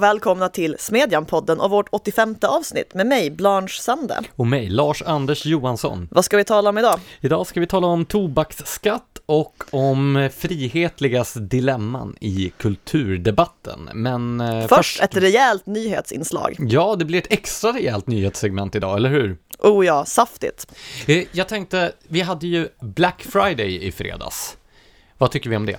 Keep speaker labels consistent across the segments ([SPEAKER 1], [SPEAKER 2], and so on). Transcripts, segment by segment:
[SPEAKER 1] och välkomna till Smedjan-podden och vårt 85 avsnitt med mig, Blanche Sande.
[SPEAKER 2] Och mig, Lars-Anders Johansson.
[SPEAKER 1] Vad ska vi tala om idag?
[SPEAKER 2] Idag ska vi tala om tobaksskatt och om frihetligas dilemman i kulturdebatten. Men
[SPEAKER 1] eh, först, först ett rejält nyhetsinslag.
[SPEAKER 2] Ja, det blir ett extra rejält nyhetssegment idag, eller hur?
[SPEAKER 1] Oh ja, saftigt.
[SPEAKER 2] Eh, jag tänkte, vi hade ju Black Friday i fredags. Vad tycker vi om det?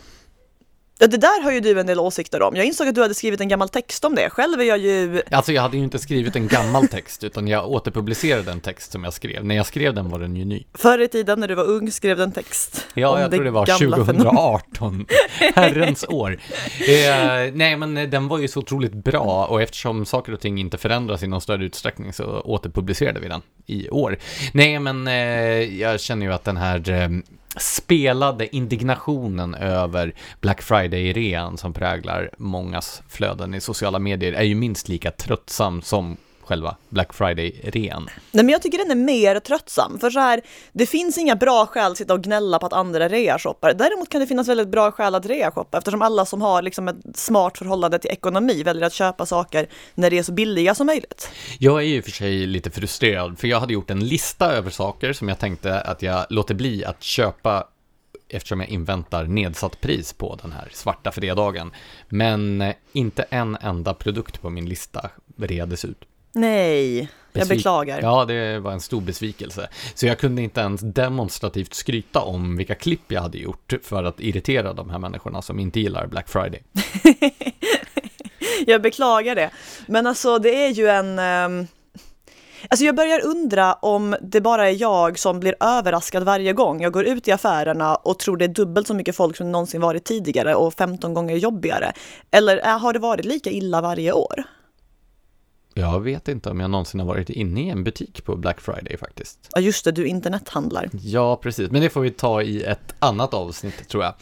[SPEAKER 1] Ja, det där har ju du en del åsikter om. Jag insåg att du hade skrivit en gammal text om det. Själv är jag ju...
[SPEAKER 2] Alltså jag hade ju inte skrivit en gammal text, utan jag återpublicerade en text som jag skrev. När jag skrev den var den ju ny.
[SPEAKER 1] Förr i tiden när du var ung skrev du en text.
[SPEAKER 2] Ja, jag det tror det var 2018. Herrens år. Eh, nej, men den var ju så otroligt bra och eftersom saker och ting inte förändras i någon större utsträckning så återpublicerade vi den i år. Nej, men eh, jag känner ju att den här eh, spelade indignationen över Black Friday-rean som präglar mångas flöden i sociala medier är ju minst lika tröttsam som själva Black Friday-rean.
[SPEAKER 1] Nej men jag tycker den är mer tröttsam, för så här, det finns inga bra skäl att sitta och gnälla på att andra reashoppar. Däremot kan det finnas väldigt bra skäl att reashoppa eftersom alla som har liksom ett smart förhållande till ekonomi väljer att köpa saker när det är så billiga som möjligt.
[SPEAKER 2] Jag är ju för sig lite frustrerad, för jag hade gjort en lista över saker som jag tänkte att jag låter bli att köpa eftersom jag inväntar nedsatt pris på den här svarta fredagen. Men inte en enda produkt på min lista redes ut.
[SPEAKER 1] Nej, jag beklagar.
[SPEAKER 2] Ja, det var en stor besvikelse. Så jag kunde inte ens demonstrativt skryta om vilka klipp jag hade gjort för att irritera de här människorna som inte gillar Black Friday.
[SPEAKER 1] jag beklagar det. Men alltså, det är ju en... Um... Alltså jag börjar undra om det bara är jag som blir överraskad varje gång jag går ut i affärerna och tror det är dubbelt så mycket folk som det någonsin varit tidigare och 15 gånger jobbigare. Eller har det varit lika illa varje år?
[SPEAKER 2] Jag vet inte om jag någonsin har varit inne i en butik på Black Friday faktiskt.
[SPEAKER 1] Ja, just det, du internethandlar.
[SPEAKER 2] Ja, precis, men det får vi ta i ett annat avsnitt tror jag.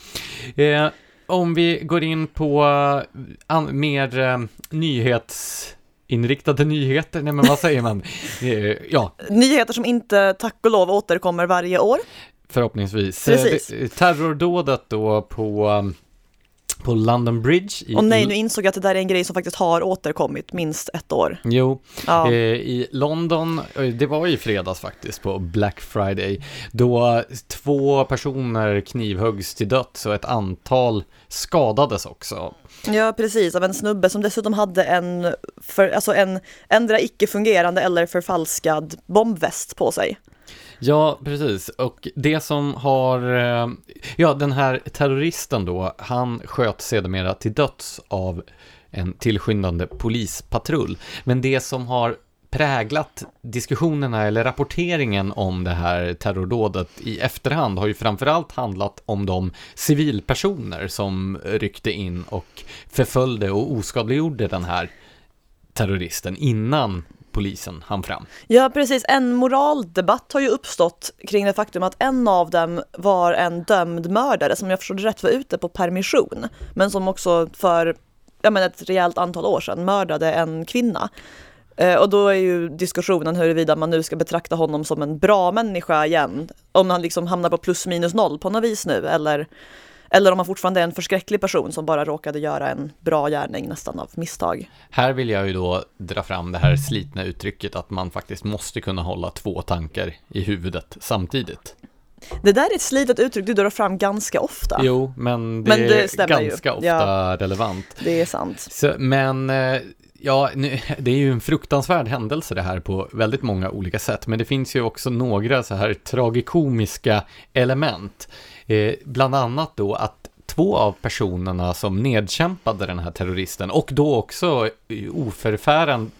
[SPEAKER 2] Eh, om vi går in på uh, mer uh, nyhets inriktade nyheter, nej men vad säger man? Eh,
[SPEAKER 1] ja. Nyheter som inte, tack och lov, återkommer varje år.
[SPEAKER 2] Förhoppningsvis. Precis. Terrordådet då på på London Bridge.
[SPEAKER 1] I, och nej, nu insåg jag att det där är en grej som faktiskt har återkommit minst ett år.
[SPEAKER 2] Jo, ja. eh, i London, det var i fredags faktiskt på Black Friday, då två personer knivhuggs till döds och ett antal skadades också.
[SPEAKER 1] Ja, precis, av en snubbe som dessutom hade en, för, alltså en ändra icke-fungerande eller förfalskad bombväst på sig.
[SPEAKER 2] Ja, precis. Och det som har, eh, ja den här terroristen då, han sköt sedermera till döds av en tillskyndande polispatrull. Men det som har präglat diskussionerna eller rapporteringen om det här terrordådet i efterhand har ju framförallt handlat om de civilpersoner som ryckte in och förföljde och oskadliggjorde den här terroristen innan polisen hann fram.
[SPEAKER 1] Ja, precis. En moraldebatt har ju uppstått kring det faktum att en av dem var en dömd mördare som jag förstod rätt var ute på permission, men som också för ja, men ett rejält antal år sedan mördade en kvinna. Eh, och då är ju diskussionen huruvida man nu ska betrakta honom som en bra människa igen, om han liksom hamnar på plus minus noll på något vis nu, eller eller om han fortfarande är en förskräcklig person som bara råkade göra en bra gärning nästan av misstag.
[SPEAKER 2] Här vill jag ju då dra fram det här slitna uttrycket att man faktiskt måste kunna hålla två tankar i huvudet samtidigt.
[SPEAKER 1] Det där är ett slitet uttryck du drar fram ganska ofta.
[SPEAKER 2] Jo, men det, men det är ganska ju. ofta ja, relevant.
[SPEAKER 1] Det är sant.
[SPEAKER 2] Så, men eh, Ja, nu, det är ju en fruktansvärd händelse det här på väldigt många olika sätt, men det finns ju också några så här tragikomiska element. Eh, bland annat då att två av personerna som nedkämpade den här terroristen och då också eh, oförfäran,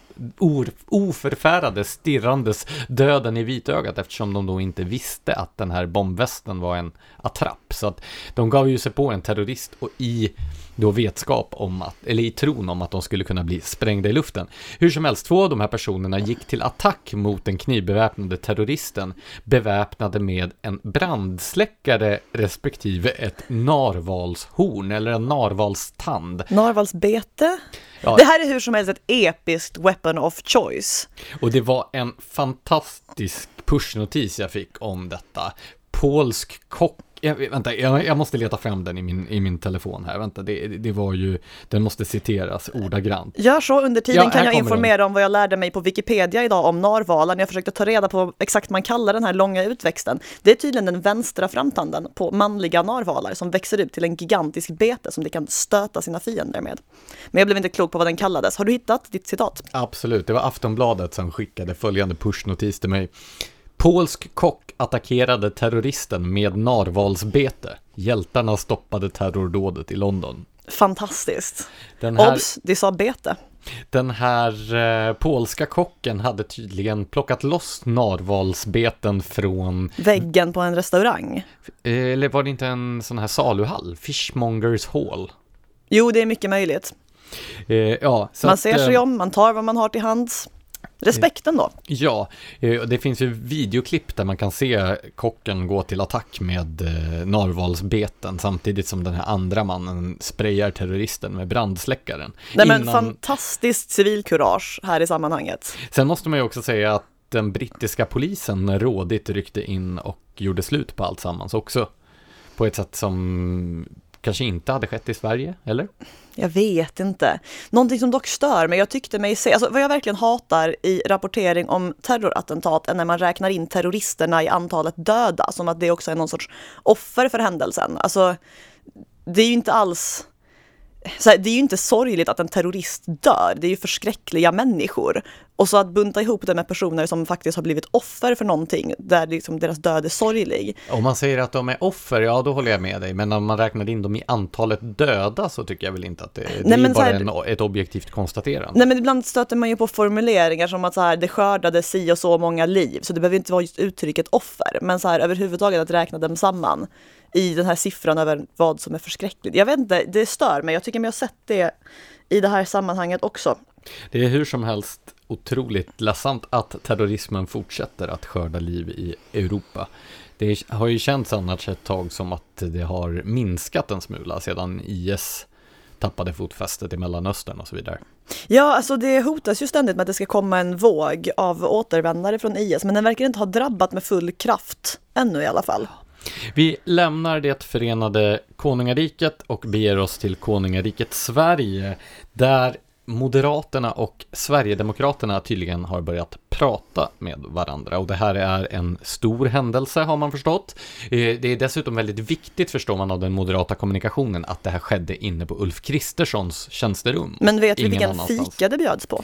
[SPEAKER 2] oförfärade stirrandes döden i vitögat eftersom de då inte visste att den här bombvästen var en attrapp. Så att de gav ju sig på en terrorist och i då vetskap om att, eller i tron om att de skulle kunna bli sprängda i luften. Hur som helst, två av de här personerna gick till attack mot den knivbeväpnade terroristen, beväpnade med en brandsläckare respektive ett narvalshorn, eller en narvalstand.
[SPEAKER 1] Narvalsbete? Ja. Det här är hur som helst ett episkt weapon of choice.
[SPEAKER 2] Och det var en fantastisk pushnotis jag fick om detta polsk kock jag, vänta, jag, jag, måste leta fram den i min, i min telefon här. Vänta, det, det var ju, den måste citeras ordagrant.
[SPEAKER 1] Gör så, under tiden ja, kan jag informera den. om vad jag lärde mig på Wikipedia idag om narvalen. Jag försökte ta reda på exakt vad man kallar den här långa utväxten. Det är tydligen den vänstra framtanden på manliga narvalar som växer ut till en gigantisk bete som de kan stöta sina fiender med. Men jag blev inte klok på vad den kallades. Har du hittat ditt citat?
[SPEAKER 2] Absolut, det var Aftonbladet som skickade följande pushnotis till mig. Polsk kock attackerade terroristen med narvalsbete. Hjältarna stoppade terrordådet i London.
[SPEAKER 1] Fantastiskt. Den här, Obs, de sa bete.
[SPEAKER 2] Den här eh, polska kocken hade tydligen plockat loss narvalsbeten från
[SPEAKER 1] väggen på en restaurang.
[SPEAKER 2] Eller var det inte en sån här saluhall? Fishmongers Hall.
[SPEAKER 1] Jo, det är mycket möjligt.
[SPEAKER 2] Eh, ja,
[SPEAKER 1] man ser sig eh, om, man tar vad man har till hands. Respekten då?
[SPEAKER 2] Ja, eh, det finns ju videoklipp där man kan se kocken gå till attack med eh, narvalsbeten samtidigt som den här andra mannen sprayar terroristen med brandsläckaren.
[SPEAKER 1] Nej men Innan... fantastiskt civilkurage här i sammanhanget.
[SPEAKER 2] Sen måste man ju också säga att den brittiska polisen rådigt ryckte in och gjorde slut på allt sammans också. På ett sätt som kanske inte hade skett i Sverige, eller?
[SPEAKER 1] Jag vet inte. Någonting som dock stör mig, jag tyckte mig se, alltså vad jag verkligen hatar i rapportering om terrorattentat är när man räknar in terroristerna i antalet döda, som att det också är någon sorts offer för händelsen. Alltså, det är ju inte alls så här, det är ju inte sorgligt att en terrorist dör, det är ju förskräckliga människor. Och så att bunta ihop det med personer som faktiskt har blivit offer för någonting, där liksom deras död är sorglig.
[SPEAKER 2] Om man säger att de är offer, ja då håller jag med dig. Men om man räknar in dem i antalet döda så tycker jag väl inte att det, det Nej, är bara här, en, ett objektivt konstaterande.
[SPEAKER 1] Nej men ibland stöter man ju på formuleringar som att så här, det skördade si och så många liv, så det behöver inte vara just uttrycket offer. Men så här överhuvudtaget att räkna dem samman i den här siffran över vad som är förskräckligt. Jag vet inte, det stör mig. Jag tycker mig ha sett det i det här sammanhanget också.
[SPEAKER 2] Det är hur som helst otroligt ledsamt att terrorismen fortsätter att skörda liv i Europa. Det har ju känts annars ett tag som att det har minskat en smula sedan IS tappade fotfästet i Mellanöstern och så vidare.
[SPEAKER 1] Ja, alltså det hotas ju ständigt med att det ska komma en våg av återvändare från IS, men den verkar inte ha drabbat med full kraft ännu i alla fall.
[SPEAKER 2] Vi lämnar det förenade konungariket och beger oss till konungariket Sverige, där Moderaterna och Sverigedemokraterna tydligen har börjat prata med varandra och det här är en stor händelse har man förstått. Eh, det är dessutom väldigt viktigt förstår man av den moderata kommunikationen att det här skedde inne på Ulf Kristerssons tjänsterum.
[SPEAKER 1] Men vet vi vilken fika det bjöds på?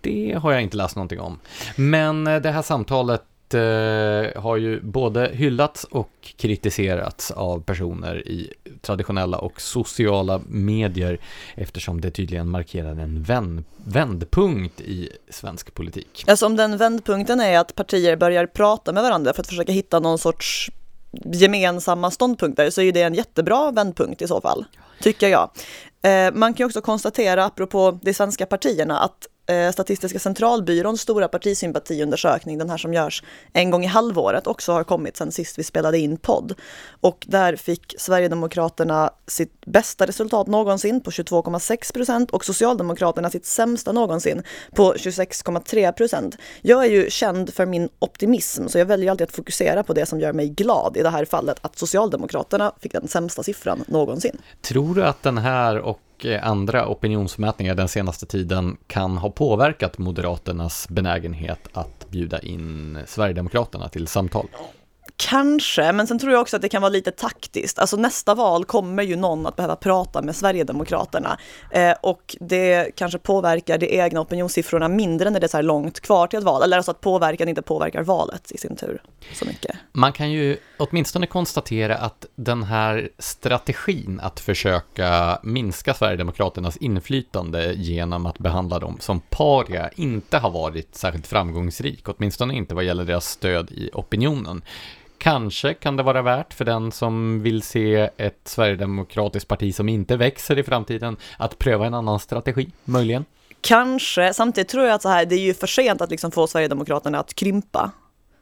[SPEAKER 2] Det har jag inte läst någonting om. Men eh, det här samtalet Eh, har ju både hyllats och kritiserats av personer i traditionella och sociala medier eftersom det tydligen markerar en vänd, vändpunkt i svensk politik.
[SPEAKER 1] Alltså om den vändpunkten är att partier börjar prata med varandra för att försöka hitta någon sorts gemensamma ståndpunkter så är det en jättebra vändpunkt i så fall, tycker jag. Eh, man kan också konstatera, apropå de svenska partierna, att Eh, Statistiska centralbyråns stora partisympatiundersökning, den här som görs en gång i halvåret, också har kommit sen sist vi spelade in podd. Och där fick Sverigedemokraterna sitt bästa resultat någonsin på 22,6 procent och Socialdemokraterna sitt sämsta någonsin på 26,3 procent. Jag är ju känd för min optimism, så jag väljer alltid att fokusera på det som gör mig glad. I det här fallet att Socialdemokraterna fick den sämsta siffran någonsin.
[SPEAKER 2] Tror du att den här och och eh, andra opinionsmätningar den senaste tiden kan ha påverkat Moderaternas benägenhet att bjuda in Sverigedemokraterna till samtal?
[SPEAKER 1] Kanske, men sen tror jag också att det kan vara lite taktiskt. Alltså nästa val kommer ju någon att behöva prata med Sverigedemokraterna eh, och det kanske påverkar de egna opinionssiffrorna mindre när det är så här långt kvar till ett val, eller alltså att påverkan inte påverkar valet i sin tur så mycket.
[SPEAKER 2] Man kan ju åtminstone konstatera att den här strategin att försöka minska Sverigedemokraternas inflytande genom att behandla dem som paria inte har varit särskilt framgångsrik, åtminstone inte vad gäller deras stöd i opinionen. Kanske kan det vara värt för den som vill se ett Sverigedemokratiskt parti som inte växer i framtiden att pröva en annan strategi, möjligen.
[SPEAKER 1] Kanske, samtidigt tror jag att så här, det är ju för sent att liksom få Sverigedemokraterna att krympa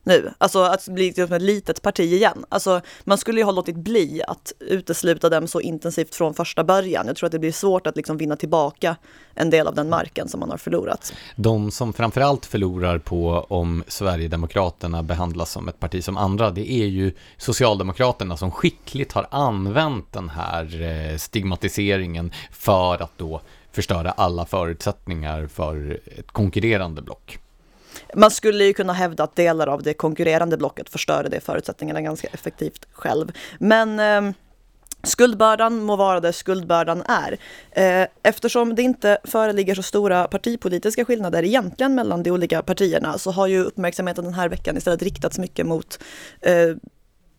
[SPEAKER 1] nu. Alltså att bli liksom ett litet parti igen. Alltså man skulle ju ha låtit bli att utesluta dem så intensivt från första början. Jag tror att det blir svårt att liksom vinna tillbaka en del av den marken som man har förlorat.
[SPEAKER 2] De som framförallt förlorar på om Sverigedemokraterna behandlas som ett parti som andra, det är ju Socialdemokraterna som skickligt har använt den här eh, stigmatiseringen för att då förstöra alla förutsättningar för ett konkurrerande block.
[SPEAKER 1] Man skulle ju kunna hävda att delar av det konkurrerande blocket förstörde de förutsättningarna ganska effektivt själv. Men eh, Skuldbördan må vara det skuldbördan är. Eh, eftersom det inte föreligger så stora partipolitiska skillnader egentligen mellan de olika partierna så har ju uppmärksamheten den här veckan istället riktats mycket mot eh,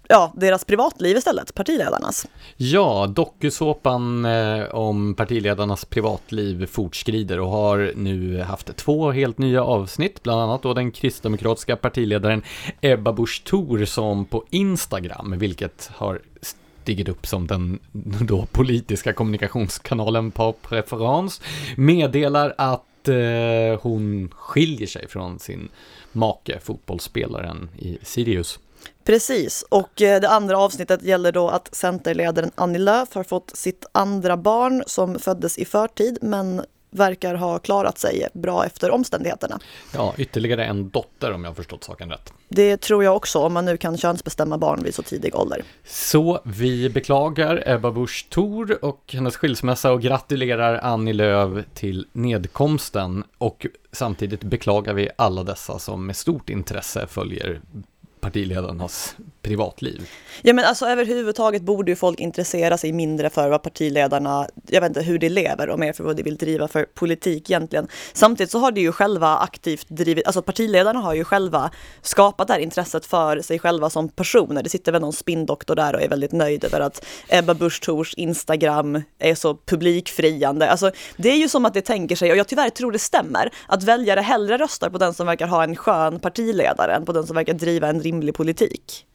[SPEAKER 1] ja, deras privatliv istället, partiledarnas.
[SPEAKER 2] Ja, dokusåpan eh, om partiledarnas privatliv fortskrider och har nu haft två helt nya avsnitt, bland annat då den kristdemokratiska partiledaren Ebba Busch Thor som på Instagram, vilket har stigit upp som den då politiska kommunikationskanalen på preferens, meddelar att eh, hon skiljer sig från sin make, fotbollsspelaren i Sirius.
[SPEAKER 1] Precis, och eh, det andra avsnittet gäller då att Centerledaren Annie Lööf har fått sitt andra barn som föddes i förtid men verkar ha klarat sig bra efter omständigheterna.
[SPEAKER 2] Ja, ytterligare en dotter om jag har förstått saken rätt.
[SPEAKER 1] Det tror jag också, om man nu kan könsbestämma barn vid så tidig ålder.
[SPEAKER 2] Så vi beklagar Ebba Busch Thor och hennes skilsmässa och gratulerar Annie Lööf till nedkomsten och samtidigt beklagar vi alla dessa som med stort intresse följer partiledarnas privatliv.
[SPEAKER 1] Ja men alltså överhuvudtaget borde ju folk intressera sig mindre för vad partiledarna, jag vet inte hur de lever och mer för vad de vill driva för politik egentligen. Samtidigt så har de ju själva aktivt drivit, alltså partiledarna har ju själva skapat det här intresset för sig själva som personer. Det sitter väl någon spindoktor där och är väldigt nöjd över att Ebba Busch Thors Instagram är så publikfriande. Alltså det är ju som att det tänker sig, och jag tyvärr tror det stämmer, att väljare hellre röstar på den som verkar ha en skön partiledare än på den som verkar driva en rimlig politik.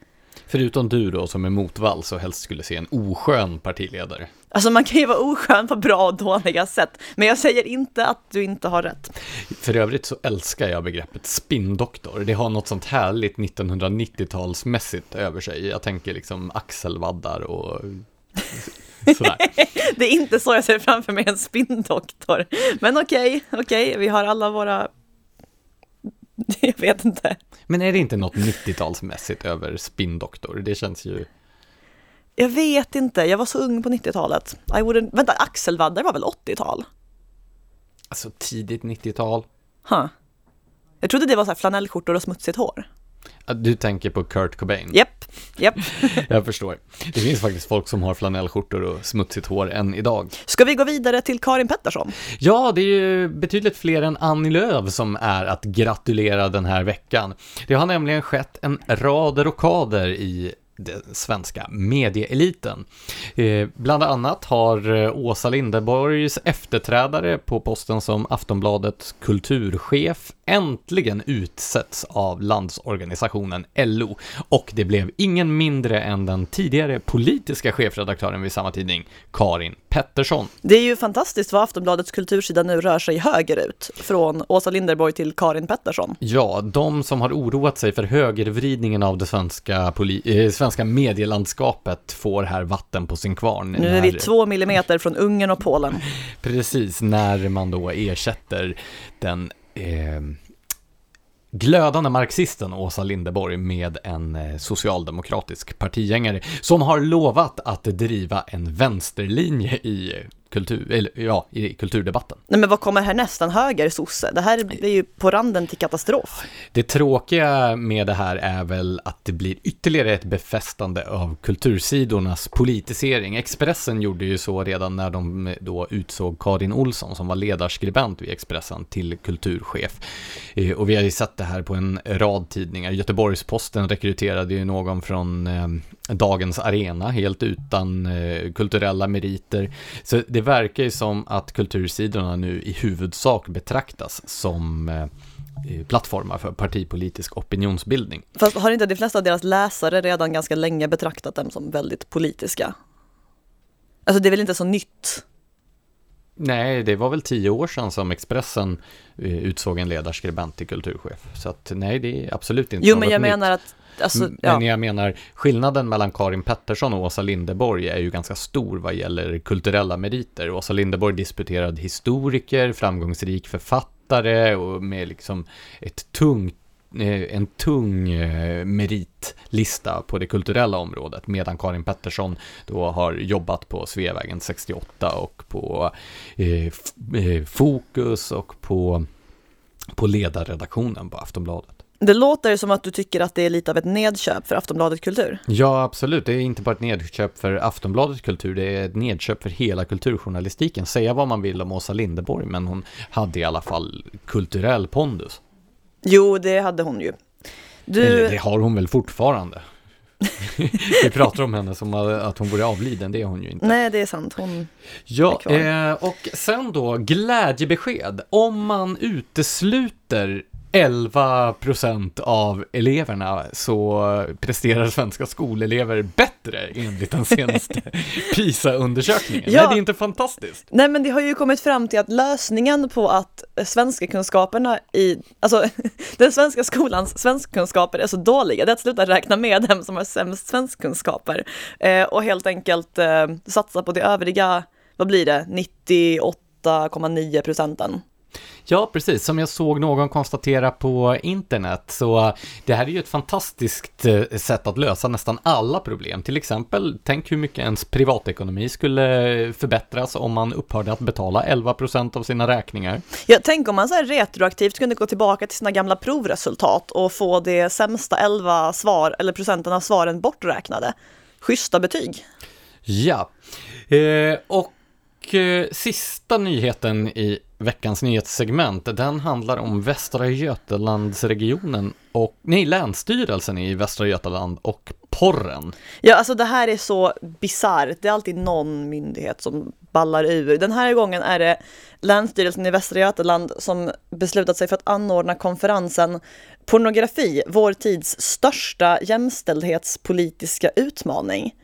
[SPEAKER 2] Förutom du då som är motvall så helst skulle se en oskön partiledare.
[SPEAKER 1] Alltså man kan ju vara oskön på bra och dåliga sätt, men jag säger inte att du inte har rätt.
[SPEAKER 2] För övrigt så älskar jag begreppet spinndoktor. Det har något sånt härligt 1990-talsmässigt över sig. Jag tänker liksom axelvaddar och sådär.
[SPEAKER 1] det är inte så jag ser framför mig en spinndoktor. Men okej, okay, okej, okay, vi har alla våra Jag vet inte.
[SPEAKER 2] Men är det inte något 90-talsmässigt över spindoktor? Det känns ju...
[SPEAKER 1] Jag vet inte, jag var så ung på 90-talet. I wouldn't... Vänta, axelvaddar var väl 80-tal?
[SPEAKER 2] Alltså tidigt 90-tal.
[SPEAKER 1] Huh. Jag trodde det var så här flanellskjortor och smutsigt hår.
[SPEAKER 2] Du tänker på Kurt Cobain?
[SPEAKER 1] Japp, japp.
[SPEAKER 2] Jag förstår. Det finns faktiskt folk som har flanellskjortor och smutsigt hår än idag.
[SPEAKER 1] Ska vi gå vidare till Karin Pettersson?
[SPEAKER 2] Ja, det är ju betydligt fler än Annie Lööf som är att gratulera den här veckan. Det har nämligen skett en rad rockader i den svenska medieeliten. Eh, bland annat har eh, Åsa Linderborgs efterträdare på posten som Aftonbladets kulturchef äntligen utsetts av landsorganisationen LO och det blev ingen mindre än den tidigare politiska chefredaktören vid samma tidning, Karin Pettersson.
[SPEAKER 1] Det är ju fantastiskt vad Aftonbladets kultursida nu rör sig högerut, från Åsa Linderborg till Karin Pettersson.
[SPEAKER 2] Ja, de som har oroat sig för högervridningen av det svenska, poli- eh, svenska medielandskapet får här vatten på sin kvarn.
[SPEAKER 1] Nu är vi två millimeter från Ungern och Polen.
[SPEAKER 2] Precis, när man då ersätter den eh, glödande marxisten Åsa Lindeborg med en eh, socialdemokratisk partigängare som har lovat att driva en vänsterlinje i kultur, eller, ja, i kulturdebatten.
[SPEAKER 1] Nej men vad kommer härnäst? En höger sosse? Det här är ju på randen till katastrof.
[SPEAKER 2] Det tråkiga med det här är väl att det blir ytterligare ett befästande av kultursidornas politisering. Expressen gjorde ju så redan när de då utsåg Karin Olsson som var ledarskribent vid Expressen till kulturchef. Eh, och vi har ju sett det här på en rad tidningar. Göteborgs-Posten rekryterade ju någon från eh, Dagens Arena helt utan eh, kulturella meriter. Så det verkar ju som att kultursidorna nu i huvudsak betraktas som eh, plattformar för partipolitisk opinionsbildning.
[SPEAKER 1] Fast har inte de flesta av deras läsare redan ganska länge betraktat dem som väldigt politiska? Alltså det är väl inte så nytt?
[SPEAKER 2] Nej, det var väl tio år sedan som Expressen eh, utsåg en ledarskribent till kulturchef. Så att nej, det är absolut inte
[SPEAKER 1] Jo, men jag
[SPEAKER 2] nytt.
[SPEAKER 1] menar att, alltså, ja.
[SPEAKER 2] Men jag menar, skillnaden mellan Karin Pettersson och Åsa Linderborg är ju ganska stor vad gäller kulturella meriter. Åsa Linderborg disputerad historiker, framgångsrik författare och med liksom ett tungt eh, en tung eh, meritlista på det kulturella området medan Karin Pettersson då har jobbat på Sveavägen 68 och på eh, Fokus och på, på ledarredaktionen på Aftonbladet.
[SPEAKER 1] Det låter som att du tycker att det är lite av ett nedköp för Aftonbladet Kultur.
[SPEAKER 2] Ja, absolut. Det är inte bara ett nedköp för Aftonbladets kultur, det är ett nedköp för hela kulturjournalistiken. Säga vad man vill om Åsa Linderborg, men hon hade i alla fall kulturell pondus.
[SPEAKER 1] Jo, det hade hon ju. Du,
[SPEAKER 2] Eller det har hon väl fortfarande. Vi pratar om henne som att hon vore avliden, det är hon ju inte.
[SPEAKER 1] nej det är sant, hon...
[SPEAKER 2] Ja,
[SPEAKER 1] är kvar.
[SPEAKER 2] eh, och sen då glädjebesked. Om man utesluter 11% av eleverna så presterar svenska skolelever bättre enligt den senaste PISA-undersökningen.
[SPEAKER 1] Ja.
[SPEAKER 2] Nej, det är inte fantastiskt.
[SPEAKER 1] Nej men det har ju kommit fram till att lösningen på att svenska kunskaperna i, alltså den svenska skolans svenskkunskaper är så dåliga, det är att sluta räkna med dem som har sämst svenskkunskaper eh, och helt enkelt eh, satsa på det övriga, vad blir det, 98,9 procenten.
[SPEAKER 2] Ja, precis. Som jag såg någon konstatera på internet, så det här är ju ett fantastiskt eh, sätt att lösa nästan alla problem. Till exempel, tänk hur mycket ens privatekonomi skulle förbättras om man upphörde att betala 11% av sina räkningar.
[SPEAKER 1] Ja, tänk om man så här retroaktivt kunde gå tillbaka till sina gamla provresultat och få det sämsta 11 svar, eller procenten av svaren borträknade. Schyssta betyg.
[SPEAKER 2] Ja, eh, och eh, sista nyheten i veckans nyhetssegment, den handlar om Västra Götalandsregionen och, nej, Länsstyrelsen i Västra Götaland och porren.
[SPEAKER 1] Ja, alltså det här är så bisarrt. Det är alltid någon myndighet som ballar ur. Den här gången är det Länsstyrelsen i Västra Götaland som beslutat sig för att anordna konferensen Pornografi, vår tids största jämställdhetspolitiska utmaning.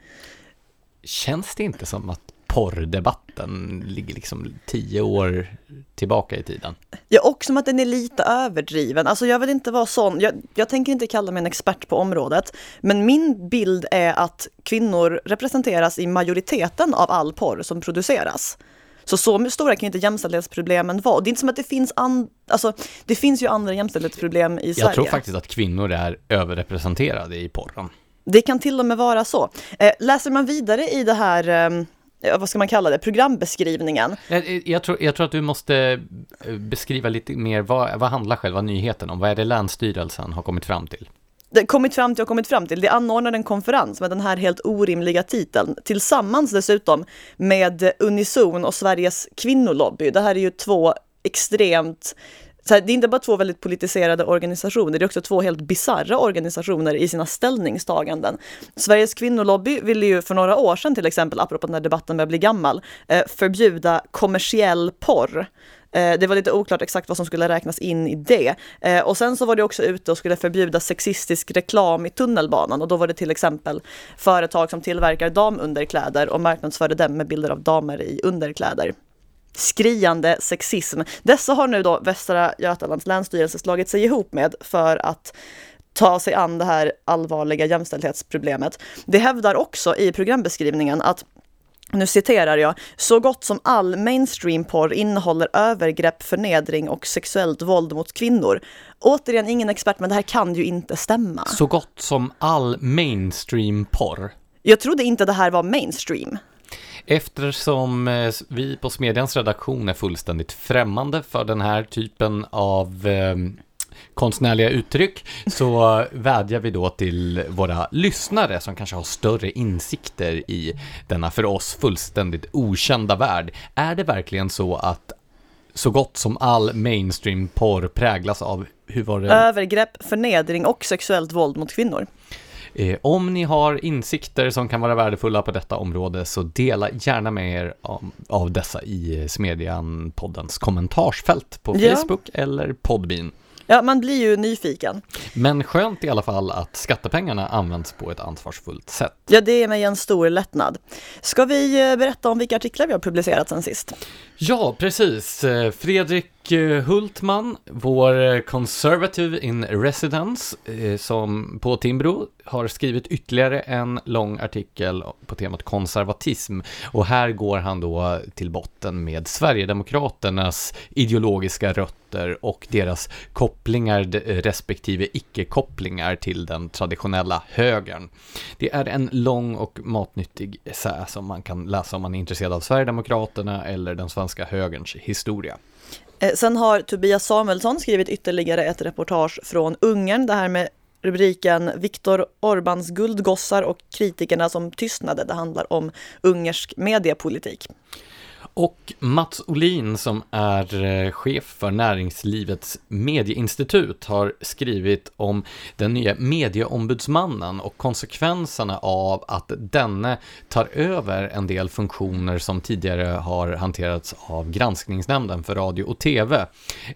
[SPEAKER 2] Känns det inte som att porrdebatten ligger liksom tio år tillbaka i tiden?
[SPEAKER 1] Ja, och som att den är lite överdriven. Alltså jag vill inte vara sån, jag, jag tänker inte kalla mig en expert på området, men min bild är att kvinnor representeras i majoriteten av all porr som produceras. Så så stora kan inte jämställdhetsproblemen vara. Det är inte som att det finns, an, alltså, det finns ju andra jämställdhetsproblem i Sverige.
[SPEAKER 2] Jag tror faktiskt att kvinnor är överrepresenterade i porren.
[SPEAKER 1] Det kan till och med vara så. Eh, läser man vidare i det här, eh, vad ska man kalla det, programbeskrivningen,
[SPEAKER 2] Jag, jag, tror, jag tror att du måste eh, beskriva lite mer, vad, vad handlar själva nyheten om? Vad är det Länsstyrelsen har kommit fram till?
[SPEAKER 1] det kommit fram till och kommit fram till, det anordnar en konferens med den här helt orimliga titeln, tillsammans dessutom med Unison och Sveriges kvinnolobby. Det här är ju två extremt så här, det är inte bara två väldigt politiserade organisationer, det är också två helt bizarra organisationer i sina ställningstaganden. Sveriges kvinnolobby ville ju för några år sedan till exempel, apropå den här debatten börjar bli gammal, eh, förbjuda kommersiell porr. Eh, det var lite oklart exakt vad som skulle räknas in i det. Eh, och sen så var det också ute och skulle förbjuda sexistisk reklam i tunnelbanan och då var det till exempel företag som tillverkar damunderkläder och marknadsförde dem med bilder av damer i underkläder. Skriande sexism. Dessa har nu då Västra Götalands länsstyrelse slagit sig ihop med för att ta sig an det här allvarliga jämställdhetsproblemet. Det hävdar också i programbeskrivningen att nu citerar jag, så gott som all mainstream-porr innehåller övergrepp, förnedring och sexuellt våld mot kvinnor. Återigen, ingen expert, men det här kan ju inte stämma.
[SPEAKER 2] Så gott som all mainstream-porr.
[SPEAKER 1] Jag trodde inte det här var mainstream.
[SPEAKER 2] Eftersom eh, vi på Smedjans redaktion är fullständigt främmande för den här typen av eh, konstnärliga uttryck så vädjar vi då till våra lyssnare som kanske har större insikter i denna för oss fullständigt okända värld. Är det verkligen så att så gott som all mainstream-porr präglas av, hur var det?
[SPEAKER 1] Övergrepp, förnedring och sexuellt våld mot kvinnor.
[SPEAKER 2] Eh, om ni har insikter som kan vara värdefulla på detta område så dela gärna med er av, dessa i Smedjan-poddens kommentarsfält på
[SPEAKER 1] Ja.
[SPEAKER 2] Facebook eller Podbean.
[SPEAKER 1] Ja, man blir ju nyfiken.
[SPEAKER 2] Men skönt i alla fall att skattepengarna används på ett ansvarsfullt sätt.
[SPEAKER 1] Ja, det är mig en stor lättnad. Ska vi eh, berätta om vilka artiklar vi har publicerat sen sist?
[SPEAKER 2] Ja, precis. Eh, Fredrik eh, Eh, Hultman, vår eh, conservative in residence, eh, som på Timbro har skrivit ytterligare en lång artikel på temat konservatism. Och här går han då till botten med Sverigedemokraternas ideologiska rötter och deras kopplingar respektive icke-kopplingar till den traditionella högern. Det är en lång och matnyttig essä som man kan läsa om man är intresserad av Sverigedemokraterna eller den svenska högerns historia.
[SPEAKER 1] Eh, sen har Tobias Samuelsson skrivit ytterligare ett reportage från Ungern, det här med rubriken Viktor Orbáns guldgossar och kritikerna som tystnade. Det handlar om ungersk mediepolitik.
[SPEAKER 2] Och Mats Olin som är eh, chef för Näringslivets medieinstitut har skrivit om den nya medieombudsmannen och konsekvenserna av att denne tar över en del funktioner som tidigare har hanterats av granskningsnämnden för radio och tv.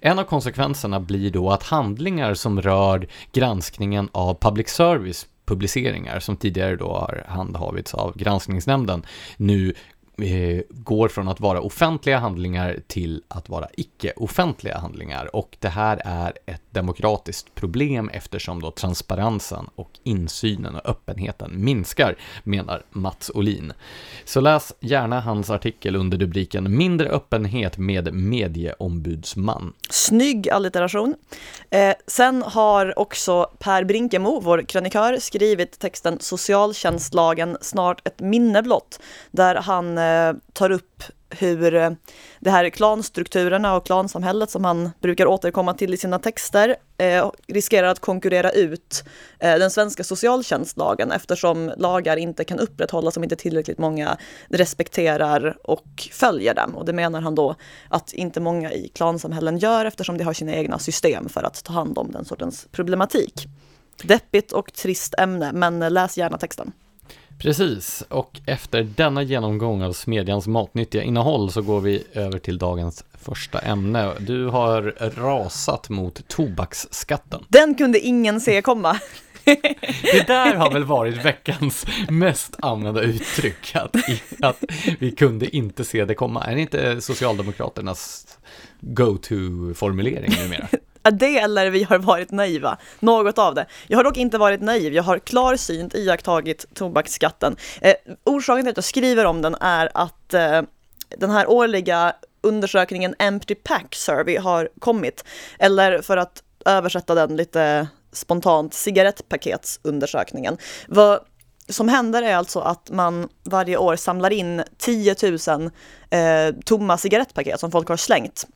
[SPEAKER 2] En av konsekvenserna blir då att handlingar som rör granskningen av public service publiceringar som tidigare då har handhavits av granskningsnämnden nu Eh, går från att vara offentliga handlingar till att vara icke-offentliga handlingar. Och det här är ett demokratiskt problem eftersom då transparensen och insynen och öppenheten minskar, menar Mats Olin. Så läs gärna hans artikel under rubriken Mindre öppenhet med medieombudsman.
[SPEAKER 1] Snygg allitteration. Eh, sen har också Per Brinkemo, vår krönikör, skrivit texten Socialtjänstlagen snart ett minne blott, där han Eh, Eh, tar upp hur eh, det här klanstrukturerna och klansamhället som han brukar återkomma till i sina texter eh, riskerar att konkurrera ut eh, den svenska socialtjänstlagen eftersom lagar inte kan upprätthållas om inte tillräckligt många respekterar och följer dem. Och det menar han då att inte många i klansamhällen gör eftersom de har sina egna system för att ta hand om den sortens problematik. Deppigt och trist ämne, men eh, läs gärna texten.
[SPEAKER 2] Precis, och efter denna genomgång av Smedjans matnyttiga innehåll så går vi över till dagens första ämne. Du har rasat mot tobaksskatten.
[SPEAKER 1] Den kunde ingen se komma.
[SPEAKER 2] Det där har väl varit veckans mest använda uttryck, att, att vi kunde inte se det komma. Är det inte Socialdemokraternas go-to-formulering numera?
[SPEAKER 1] Det eller vi har varit naiva, något av det. Jag har dock inte varit naiv, jag har klarsynt iakttagit tobaksskatten. Eh, orsaken till att jag skriver om den är att eh, den här årliga undersökningen Empty Pack Survey har kommit. Eller för att översätta den lite spontant, cigarettpaketsundersökningen. Vad som händer är alltså att man varje år samlar in 10 000 eh, tomma cigarettpaket som folk har slängt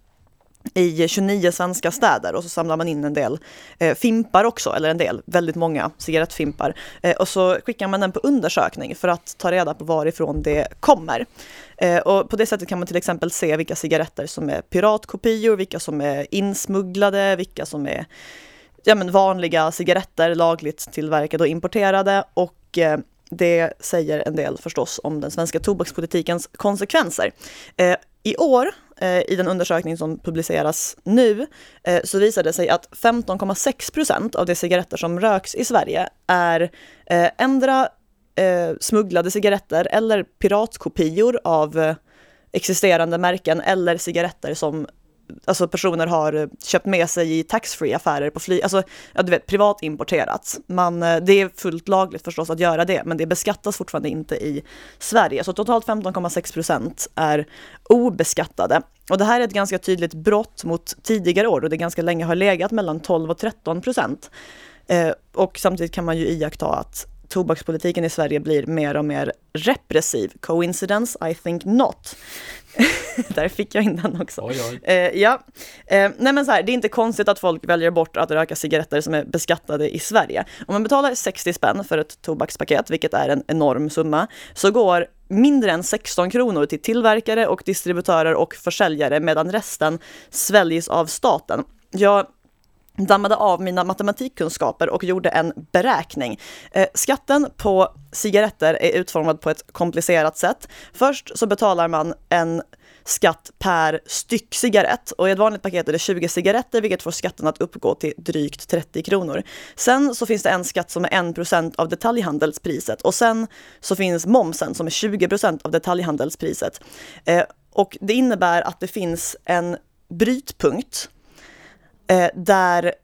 [SPEAKER 1] i 29 svenska städer och så samlar man in en del eh, fimpar också, eller en del, väldigt många cigarettfimpar. Eh, och så skickar man den på undersökning för att ta reda på varifrån det kommer. Eh, och på det sättet kan man till exempel se vilka cigaretter som är piratkopior, vilka som är insmugglade, vilka som är ja, men vanliga cigaretter, lagligt tillverkade och importerade. Och eh, det säger en del förstås om den svenska tobakspolitikens konsekvenser. Eh, I år Eh, i den undersökning som publiceras nu eh, så visade det sig att 15,6 procent av de cigaretter som röks i Sverige är eh, ändra eh, smugglade cigaretter eller piratkopior av eh, existerande märken eller cigaretter som alltså personer har eh, köpt med sig i taxfree affärer på flyg, alltså ja, du vet privat importerat. Man, eh, det är fullt lagligt förstås att göra det, men det beskattas fortfarande inte i Sverige. Så totalt 15,6 procent är obeskattade. Och det här är ett ganska tydligt brott mot tidigare år och det ganska länge har legat mellan 12 och 13 procent. Eh, och samtidigt kan man ju iaktta att tobakspolitiken i Sverige blir mer och mer repressiv. Coincidence? I think not. Där fick jag in den också.
[SPEAKER 2] Oj, oj.
[SPEAKER 1] Eh, ja. Eh, nej men så här, det är inte konstigt att folk väljer bort att röka cigaretter som är beskattade i Sverige. Om man betalar 60 spänn för ett tobakspaket, vilket är en enorm summa, så går mindre än 16 kronor till tillverkare och distributörer och försäljare medan resten sväljs av staten. Jag dammade av mina matematikkunskaper och gjorde en beräkning. Eh, skatten på cigaretter är utformad på ett komplicerat sätt. Först så betalar man en skatt per styck cigarett. Och i ett vanligt paket är det 20 cigaretter, vilket får skatten att uppgå till drygt 30 kronor. Sen så finns det en skatt som är 1 procent av detaljhandelspriset och sen så finns momsen som är 20 procent av detaljhandelspriset. Eh, och det innebär att det finns en brytpunkt eh, där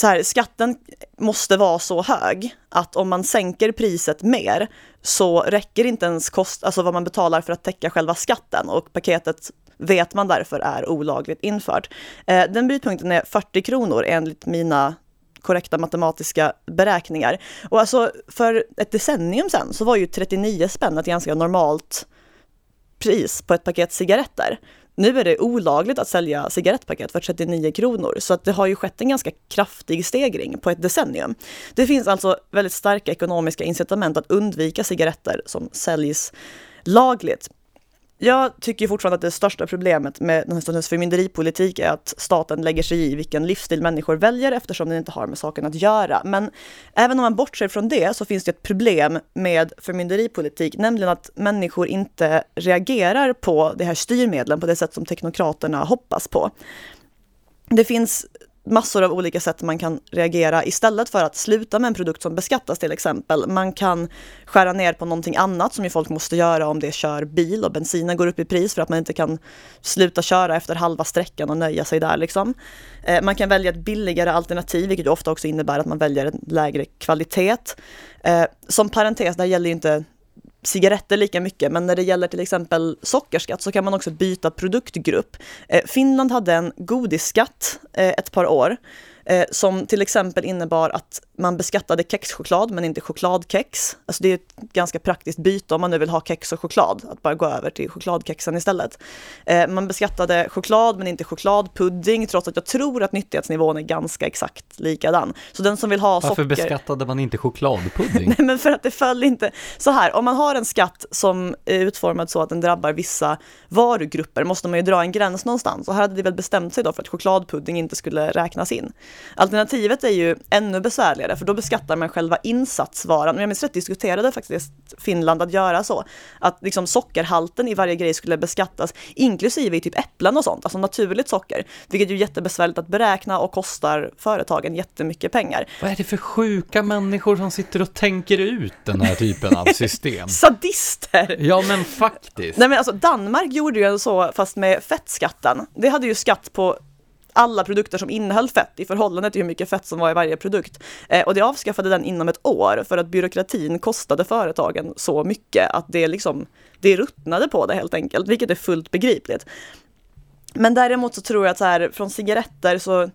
[SPEAKER 1] så här, skatten måste vara så hög att om man sänker priset mer så räcker inte ens kost, alltså vad man betalar för att täcka själva skatten och paketet vet man därför är olagligt infört. Eh, den brytpunkten är 40 kronor enligt mina korrekta matematiska beräkningar. Och alltså för ett decennium sedan så var ju 39 spänn ett ganska normalt pris på ett paket cigaretter. Nu är det olagligt att sälja cigarettpaket för 39 kronor, så att det har ju skett en ganska kraftig stegring på ett decennium. Det finns alltså väldigt starka ekonomiska incitament att undvika cigaretter som säljs lagligt. Jag tycker fortfarande att det största problemet med den här stundens förmynderipolitik är att staten lägger sig i vilken livsstil människor väljer eftersom den inte har med saken att göra. Men även om man bortser från det så finns det ett problem med förmynderipolitik, nämligen att människor inte reagerar på de här styrmedlen på det sätt som teknokraterna hoppas på. Det finns massor av olika sätt man kan reagera istället för att sluta med en produkt som beskattas till exempel. Man kan skära ner på någonting annat som ju folk måste göra om det kör bil och bensinen går upp i pris för att man inte kan sluta köra efter halva sträckan och nöja sig där liksom. Eh, man kan välja ett billigare alternativ, vilket ofta också innebär att man väljer en lägre kvalitet. Eh, som parentes, det här gäller ju inte cigaretter lika mycket, men när det gäller till exempel sockerskatt så kan man också byta produktgrupp. Eh, Finland hade en godisskatt eh, ett par år eh, som till exempel innebar att man beskattade kexchoklad men inte chokladkex. Alltså det är ett ganska praktiskt byte om man nu vill ha kex och choklad, att bara gå över till chokladkexen istället. Eh, man beskattade choklad men inte chokladpudding trots att jag tror att nyttighetsnivån är ganska exakt likadan. Så den som vill ha
[SPEAKER 2] Varför
[SPEAKER 1] socker...
[SPEAKER 2] beskattade man inte chokladpudding?
[SPEAKER 1] Nej men för att det föll inte. Så här, om man har en skatt som är utformad så att den drabbar vissa varugrupper måste man ju dra en gräns någonstans. Och här hade de väl bestämt sig då för att chokladpudding inte skulle räknas in. Alternativet är ju ännu besvärligare för då beskattar man själva insatsvaran. Jag minns rätt diskuterade faktiskt Finland att göra så. Att liksom sockerhalten i varje grej skulle beskattas inklusive i typ äpplen och sånt, alltså naturligt socker. Vilket är jättebesvärligt att beräkna och kostar företagen jättemycket pengar.
[SPEAKER 2] Vad är det för sjuka människor som sitter och tänker ut den här typen av system?
[SPEAKER 1] Sadister!
[SPEAKER 2] Ja men faktiskt.
[SPEAKER 1] Nej men alltså Danmark gjorde ju så fast med fettskatten. Det hade ju skatt på alla produkter som innehöll fett i förhållande till hur mycket fett som var i varje produkt. Eh, och det avskaffade den inom ett år för att byråkratin kostade företagen så mycket att det liksom, det ruttnade på det helt enkelt, vilket är fullt begripligt. Men däremot så tror jag att så här, från cigaretter så,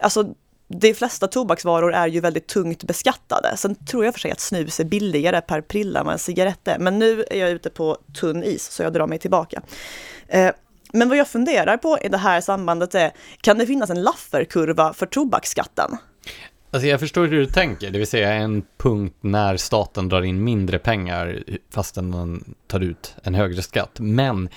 [SPEAKER 1] alltså de flesta tobaksvaror är ju väldigt tungt beskattade. Sen tror jag för sig att snus är billigare per prilla än vad en cigarett är. Men nu är jag ute på tunn is, så jag drar mig tillbaka. Eh, men vad jag funderar på i det här sambandet är, kan det finnas en Lafferkurva för tobaksskatten?
[SPEAKER 2] Alltså jag förstår hur du tänker, det vill säga en punkt när staten drar in mindre pengar fastän man tar ut en högre skatt. Men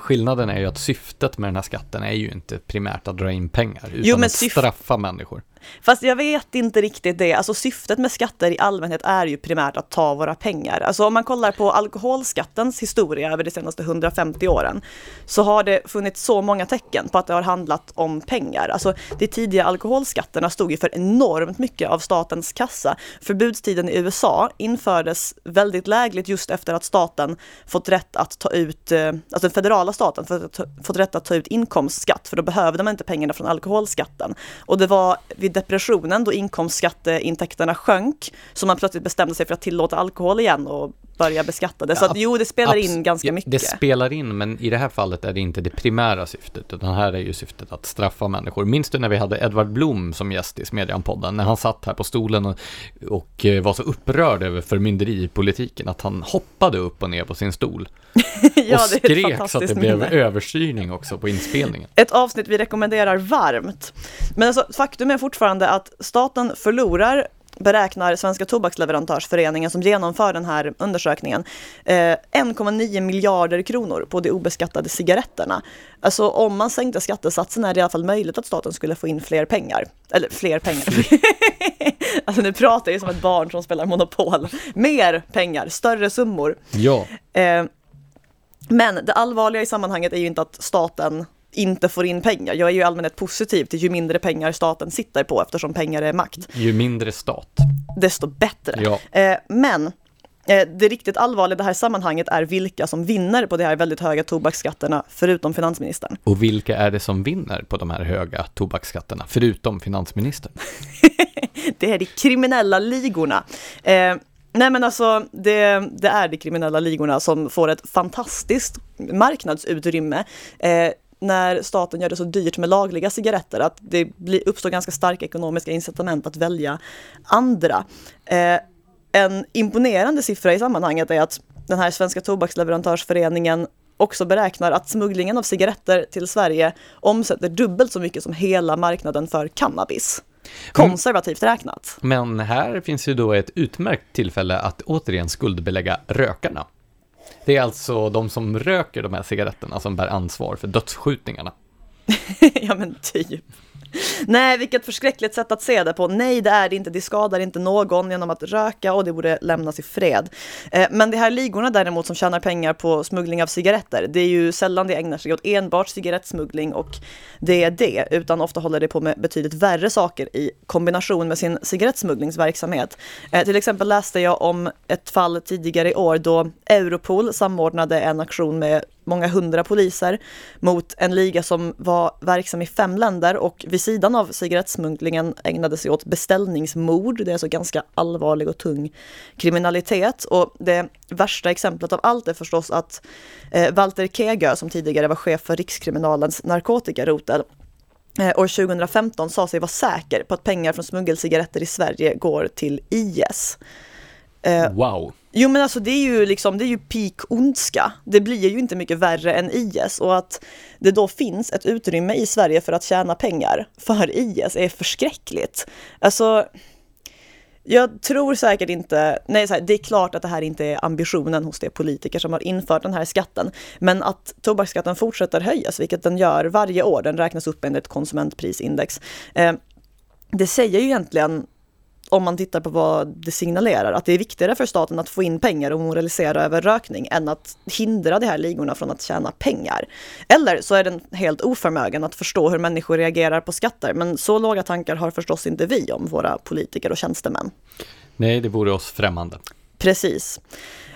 [SPEAKER 2] skillnaden är ju att syftet med den här skatten är ju inte primärt att dra in pengar, utan jo, att straffa människor.
[SPEAKER 1] Fast jag vet inte riktigt det. Alltså syftet med skatter i allmänhet är ju primärt att ta våra pengar. Alltså om man kollar på alkoholskattens historia över de senaste 150 åren så har det funnits så många tecken på att det har handlat om pengar. Alltså de tidiga alkoholskatterna stod ju för enormt mycket av statens kassa. Förbudstiden i USA infördes väldigt lägligt just efter att staten fått rätt att ta ut, eh, alltså den federala staten fått rätt att ta ut inkomstskatt för då behövde man inte pengarna från alkoholskatten. Och det var vid depressionen då inkomstskatteintäkterna sjönk så man plötsligt bestämde sig för att tillåta alkohol igen och börja beskatta det. Så att, jo, det spelar in ganska mycket.
[SPEAKER 2] Det spelar in, men i det här fallet är det inte det primära syftet, utan här är ju syftet att straffa människor. Minns du när vi hade Edvard Blom som gäst i Smedjan-podden, när han satt här på stolen och, och eh, var så upprörd över förmynderipolitiken att han hoppade upp och ner på sin stol. ja, och skrek så att det blev minne. överstyrning också på inspelningen.
[SPEAKER 1] Ett avsnitt vi rekommenderar varmt. Men alltså, faktum är fortfarande att staten förlorar beräknar Svenska Tobaksleverantörsföreningen som genomför den här undersökningen eh, 1,9 miljarder kronor på de obeskattade cigaretterna. Alltså om man sänkte skattesatsen är det i alla fall möjligt att staten skulle få in fler pengar. Eller fler pengar. alltså nu pratar jag som ett barn som spelar Monopol. Mer pengar, större summor.
[SPEAKER 2] Ja. Eh,
[SPEAKER 1] Men det allvarliga i sammanhanget är ju inte att staten inte får in pengar. Jag är ju allmänhet positiv till ju mindre pengar staten sitter på eftersom pengar är makt.
[SPEAKER 2] Ju mindre stat.
[SPEAKER 1] Desto bättre.
[SPEAKER 2] Ja.
[SPEAKER 1] Eh, men eh, det riktigt allvarliga i det här sammanhanget är vilka som vinner på de här väldigt höga tobaksskatterna förutom finansministern.
[SPEAKER 2] Och vilka är det som vinner på de här höga tobaksskatterna, förutom finansministern?
[SPEAKER 1] det är de kriminella ligorna. Eh, nej men alltså, det, det, är de kriminella ligorna som får ett fantastiskt marknadsutrymme. Eh, när staten gör det så dyrt med lagliga cigaretter att det blir, uppstår ganska starka ekonomiska incitament att välja andra. Eh, en imponerande siffra i sammanhanget är att den här Svenska tobaksleverantörsföreningen också beräknar att smugglingen av cigaretter till Sverige omsätter dubbelt så mycket som hela marknaden för cannabis. Konservativt räknat.
[SPEAKER 2] Men här finns ju då ett utmärkt tillfälle att återigen skuldbelägga rökarna. Det är alltså de som röker de här cigaretterna som bär ansvar för dödsskjutningarna.
[SPEAKER 1] ja men typ. Nej, vilket förskräckligt sätt att se det på. Nej, det är det inte. Det skadar inte någon genom att röka och det borde lämnas i fred. Eh, men de här ligorna däremot som tjänar pengar på smuggling av cigaretter, det är ju sällan det ägnar sig åt enbart cigarettsmuggling och det är det, utan ofta håller det på med betydligt värre saker i kombination med sin cigarettsmugglingsverksamhet. Eh, till exempel läste jag om ett fall tidigare i år då Europol samordnade en aktion med många hundra poliser mot en liga som var verksam i fem länder och vid sidan av cigarettsmugglingen ägnade sig åt beställningsmord. Det är alltså ganska allvarlig och tung kriminalitet och det värsta exemplet av allt är förstås att eh, Walter Kegö som tidigare var chef för Rikskriminalens narkotikarotel eh, år 2015 sa sig vara säker på att pengar från smuggelcigaretter i Sverige går till IS.
[SPEAKER 2] Eh, wow.
[SPEAKER 1] Jo men alltså det är ju liksom, det är ju peak ondska. Det blir ju inte mycket värre än IS och att det då finns ett utrymme i Sverige för att tjäna pengar för IS är förskräckligt. Alltså, jag tror säkert inte, nej så här, det är klart att det här inte är ambitionen hos de politiker som har infört den här skatten, men att tobaksskatten fortsätter höjas, vilket den gör varje år, den räknas upp enligt konsumentprisindex. Eh, det säger ju egentligen om man tittar på vad det signalerar, att det är viktigare för staten att få in pengar och moralisera över rökning än att hindra de här ligorna från att tjäna pengar. Eller så är den helt oförmögen att förstå hur människor reagerar på skatter, men så låga tankar har förstås inte vi om våra politiker och tjänstemän.
[SPEAKER 2] Nej, det vore oss främmande.
[SPEAKER 1] Precis.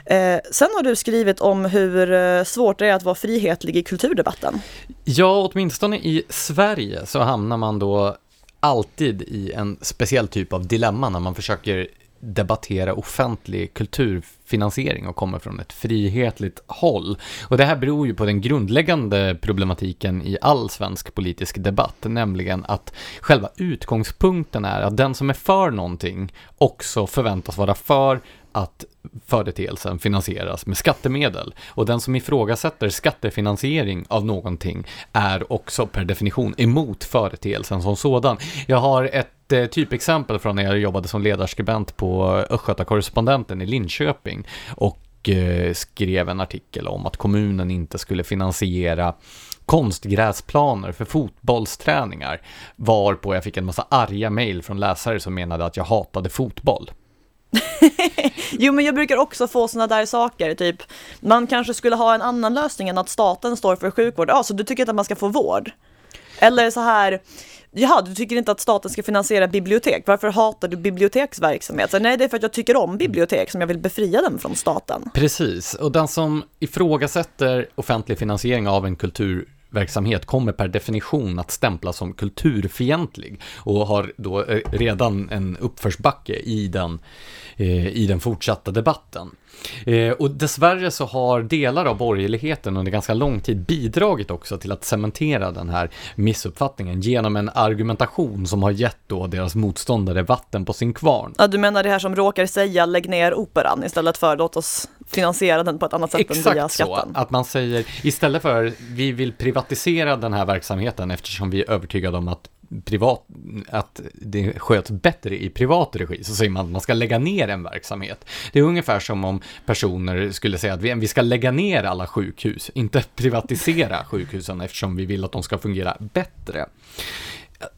[SPEAKER 1] Eh, sen har du skrivit om hur eh, svårt det är att vara frihetlig i kulturdebatten.
[SPEAKER 2] Ja, åtminstone i Sverige så hamnar man då alltid i en speciell typ av dilemma när man försöker debattera offentlig kultur finansiering och kommer från ett frihetligt håll. Och det här beror ju på den grundläggande problematiken i all svensk politisk debatt, nämligen att själva utgångspunkten är att den som är för någonting också förväntas vara för att företeelsen finansieras med skattemedel. Och den som ifrågasätter skattefinansiering av någonting är också per definition emot företeelsen som sådan. Jag har ett eh, typexempel från när jag jobbade som ledarskribent på Östgötakorrespondenten i Linköping och eh, skrev en artikel om att kommunen inte skulle finansiera konstgräsplaner för fotbollsträningar, varpå jag fick en massa arga mejl från läsare som menade att jag hatade fotboll.
[SPEAKER 1] jo men jag brukar också få sådana där saker, typ man kanske skulle ha en annan lösning än att staten står för sjukvård. Ja, så du tycker inte att man ska få vård? Eller så här, jaha, du tycker inte att staten ska finansiera bibliotek, varför hatar du biblioteksverksamhet? Så, nej, det är för att jag tycker om bibliotek som jag vill befria dem från staten.
[SPEAKER 2] Precis, och den som ifrågasätter offentlig finansiering av en kultur verksamhet kommer per definition att stämplas som kulturfientlig och har då eh, redan en uppförsbacke i den, eh, i den fortsatta debatten. Eh, och dessvärre så har delar av borgerligheten under ganska lång tid bidragit också till att cementera den här missuppfattningen genom en argumentation som har gett då deras motståndare vatten på sin kvarn.
[SPEAKER 1] Ja, du menar det här som råkar säga lägg ner operan istället för låt oss finansiera den på ett annat sätt
[SPEAKER 2] Exakt
[SPEAKER 1] än via skatten?
[SPEAKER 2] Exakt så, att man säger istället för vi vill privatisera den här verksamheten eftersom vi är övertygade om att privat, att det sköts bättre i privat regi, så säger man att man ska lägga ner en verksamhet. Det är ungefär som om personer skulle säga att vi, vi ska lägga ner alla sjukhus, inte privatisera sjukhusen eftersom vi vill att de ska fungera bättre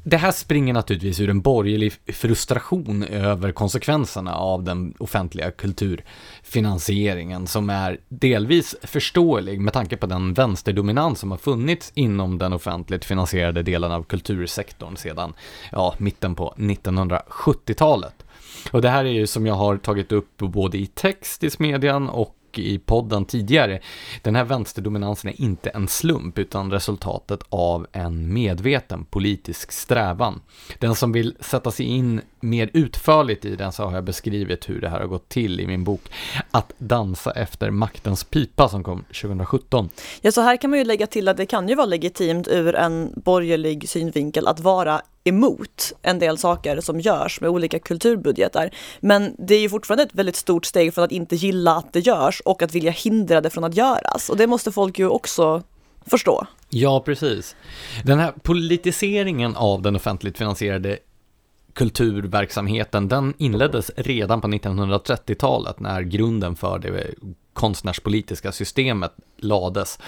[SPEAKER 2] det här springer naturligtvis ur en borgerlig frustration över konsekvenserna av den offentliga kulturfinansieringen som är delvis förståelig med tanke på den vänsterdominans som har funnits inom den offentligt finansierade delen av kultursektorn sedan ja, mitten på 1970-talet. Och det här är ju som jag har tagit upp både i text i Smedjan och i podden tidigare. Den här vänsterdominansen är inte en slump utan resultatet av en medveten politisk strävan. Den som vill sätta sig in mer utförligt i den så har jag beskrivit hur det här har gått till i min bok Att dansa efter maktens pipa som kom 2017.
[SPEAKER 1] Ja, så här kan man ju lägga till att det kan ju vara legitimt ur en borgerlig synvinkel att vara emot en del saker som görs med olika kulturbudgetar. Men det är ju fortfarande ett väldigt stort steg från att inte gilla att det görs och att vilja hindra det från att göras. Och det måste folk ju också förstå.
[SPEAKER 2] Ja, precis. Den här politiseringen av den offentligt finansierade kulturverksamheten, den inleddes redan på 1930-talet när grunden för det konstnärspolitiska systemet lades.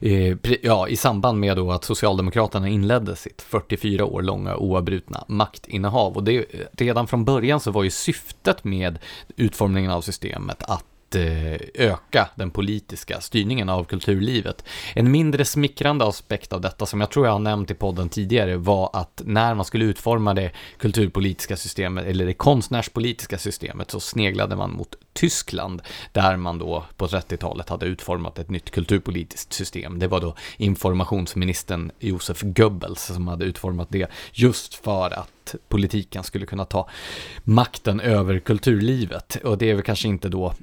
[SPEAKER 2] Eh, ja, i samband med då att Socialdemokraterna inledde sitt 44 år långa oavbrutna maktinnehav. Och det, eh, redan från början så var ju syftet med utformningen av systemet att Eh, öka den politiska styrningen av kulturlivet. En mindre smickrande aspekt av detta, som jag tror jag har nämnt i podden tidigare, var att när man skulle utforma det kulturpolitiska systemet, eller det konstnärspolitiska systemet, så sneglade man mot Tyskland, där man då på 30-talet hade utformat ett nytt kulturpolitiskt system. Det var då informationsministern Josef Goebbels som hade utformat det, just för att politiken skulle kunna ta makten över kulturlivet. Och det är väl kanske inte då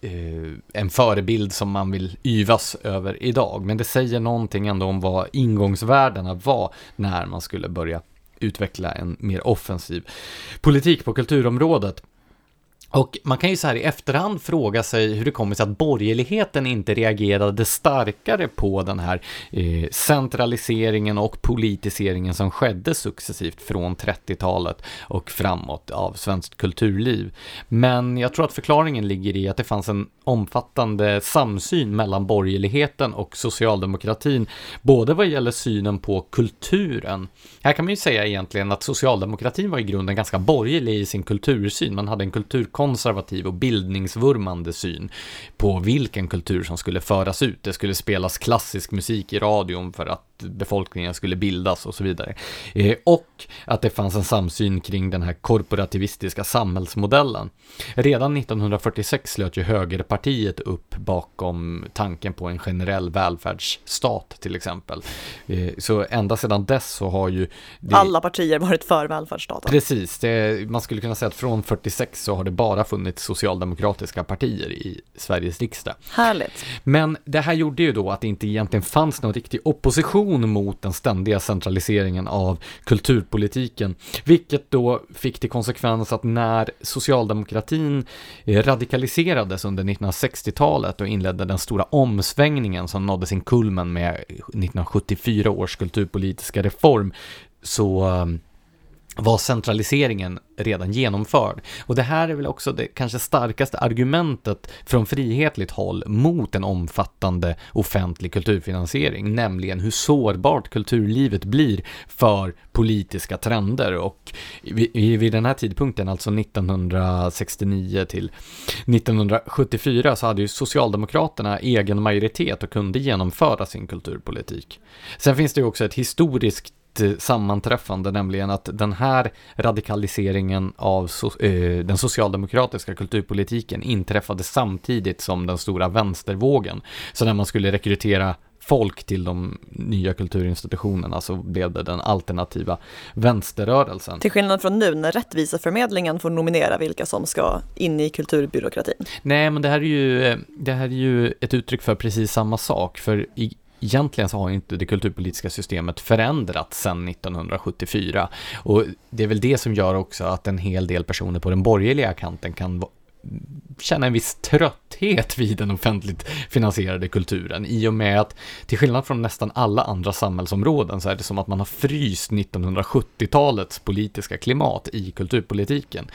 [SPEAKER 2] Eh, en förebild som man vill yvas över idag. Men det säger någonting ändå om vad ingångsvärdena var när man skulle börja utveckla en mer offensiv politik på kulturområdet. Och man kan ju så här i efterhand fråga sig hur det kommer sig att borgerligheten inte reagerade starkare på den här eh, centraliseringen och politiseringen som skedde successivt från 30-talet och framåt av svenskt kulturliv. Men jag tror att förklaringen ligger i att det fanns en omfattande samsyn mellan borgerligheten och socialdemokratin, både vad gäller synen på kulturen. Här kan man ju säga egentligen att socialdemokratin var i grunden ganska borgerlig i sin kultursyn. Man hade en kultur konservativ och bildningsvurmande syn på vilken kultur som skulle föras ut. Det skulle spelas klassisk musik i radion för att befolkningen skulle bildas och så vidare. Eh, och att det fanns en samsyn kring den här korporativistiska samhällsmodellen. Redan 1946 slöt ju högerpartiet upp bakom tanken på en generell välfärdsstat till exempel. Eh, så ända sedan dess så har ju...
[SPEAKER 1] Det... Alla partier varit för välfärdsstaten.
[SPEAKER 2] Precis, det, man skulle kunna säga att från 46 så har det bara funnits socialdemokratiska partier i Sveriges riksdag.
[SPEAKER 1] Härligt.
[SPEAKER 2] Men det här gjorde ju då att det inte egentligen fanns någon riktig opposition reaktion mot den ständiga centraliseringen av kulturpolitiken, vilket då fick till konsekvens att när socialdemokratin eh, radikaliserades under 1960-talet och inledde den stora omsvängningen som nådde sin kulmen med 1974 års kulturpolitiska reform, så eh, var centraliseringen redan genomförd. Och det här är väl också det kanske starkaste argumentet från frihetligt håll mot en omfattande offentlig kulturfinansiering, nämligen hur sårbart kulturlivet blir för politiska trender. Och vid den här tidpunkten, alltså 1969 till 1974, så hade ju Socialdemokraterna egen majoritet och kunde genomföra sin kulturpolitik. Sen finns det ju också ett historiskt sammanträffande, nämligen att den här radikaliseringen av so eh, den socialdemokratiska kulturpolitiken inträffade samtidigt som den stora vänstervågen. Så när man skulle rekrytera folk till de nya kulturinstitutionerna så blev det den alternativa vänsterrörelsen.
[SPEAKER 1] Till skillnad från nu när Rättviseförmedlingen får nominera vilka som ska in i kulturbyråkratin.
[SPEAKER 2] Nej, men det här är ju, det här är ju ett uttryck för precis samma sak, för i, egentligen så har inte det kulturpolitiska systemet förändrats sedan 1974. Och det är väl det som gör också att en hel del personer på den borgerliga kanten kan känna en viss trötthet vid den offentligt finansierade kulturen i och med att till skillnad från nästan alla andra samhällsområden så är det som att man har fryst 1970-talets politiska klimat i kulturpolitiken.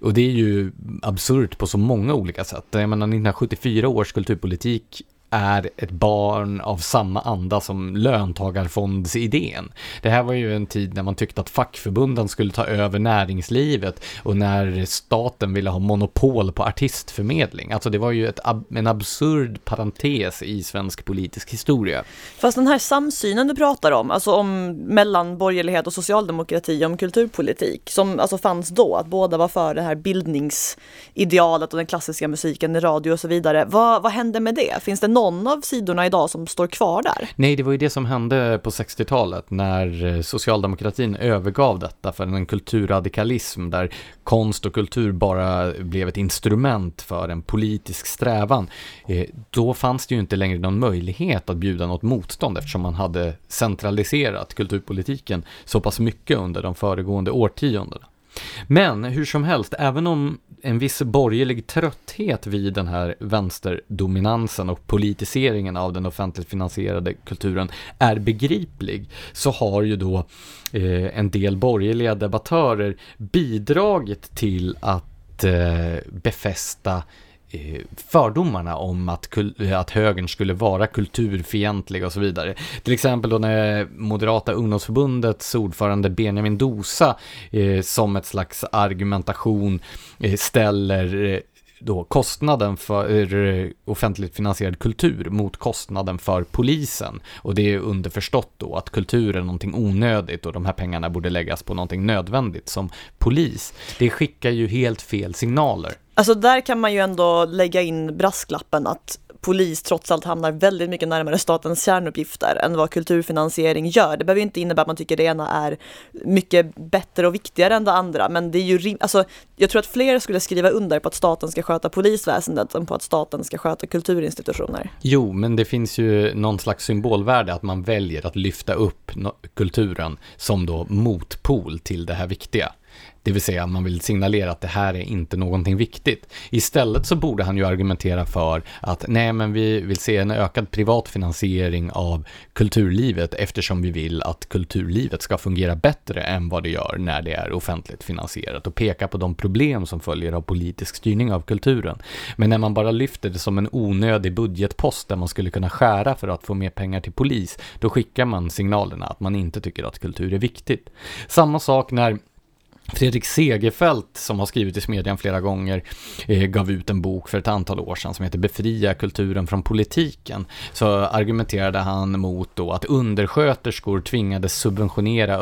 [SPEAKER 2] Och det är ju absurt på så många olika sätt. Jag menar 1974 års kulturpolitik är ett barn av samma anda som löntagarfondsidén. Det här var ju en tid när man tyckte att fackförbunden skulle ta över näringslivet och när staten ville ha monopol på artistförmedling. Alltså det var ju ett, en absurd parentes i svensk politisk historia.
[SPEAKER 1] Fast den här samsynen du pratar om, alltså om mellan borgerlighet och socialdemokrati om kulturpolitik, som alltså fanns då, att båda var för det här bildningsidealet och den klassiska musiken i radio och så vidare. Vad, vad hände med det? Finns det någon av sidorna idag som står kvar där?
[SPEAKER 2] Nej, det var ju det som hände på 60-talet när eh, socialdemokratin övergav detta för en kulturradikalism där konst och kultur bara blev ett instrument för en politisk strävan. Eh, då fanns det ju inte längre någon möjlighet att bjuda något motstånd eftersom man hade centraliserat kulturpolitiken så pass mycket under de föregående årtiondena. Men hur som helst, även om en viss borgerlig trötthet vid den här vänsterdominansen och politiseringen av den offentligt finansierade kulturen är begriplig, så har ju då eh, en del borgerliga debattörer bidragit till att eh, befästa Eh, Eh, fördomarna om att, att högern skulle vara kulturfientlig och så vidare. Till exempel då när Moderata ungdomsförbundets ordförande Benjamin Dosa eh, som ett slags argumentation eh, ställer eh, då kostnaden för offentligt finansierad kultur mot kostnaden för polisen. Och det är underförstått då att kultur är någonting onödigt och de här pengarna borde läggas på någonting nödvändigt som polis. Det skickar ju helt fel signaler.
[SPEAKER 1] Alltså där kan man ju ändå lägga in brasklappen att polis trots allt hamnar väldigt mycket närmare statens kärnuppgifter än vad kulturfinansiering gör. Det behöver inte innebära att man tycker det ena är mycket bättre och viktigare än det andra, men det är ju alltså, jag tror att fler skulle skriva under på att staten ska sköta polisväsendet än på att staten ska sköta kulturinstitutioner.
[SPEAKER 2] Jo, men det finns ju någon slags symbolvärde att man väljer att lyfta upp kulturen som då motpol till det här viktiga. Det vill säga man vill signalera att det här är inte någonting viktigt. Istället så borde han ju argumentera för att nej men vi vill se en ökad privat finansiering av kulturlivet eftersom vi vill att kulturlivet ska fungera bättre än vad det gör när det är offentligt finansierat och peka på de problem som följer av politisk styrning av kulturen. Men när man bara lyfter det som en onödig budgetpost där man skulle kunna skära för att få mer pengar till polis, då skickar man signalerna att man inte tycker att kultur är viktigt. Samma sak när Fredrik Segerfeldt, som har skrivit i Smedjan flera gånger, eh, gav ut en bok för ett antal år sedan som heter Befria kulturen från politiken. Så argumenterade han mot då att undersköterskor tvingades subventionera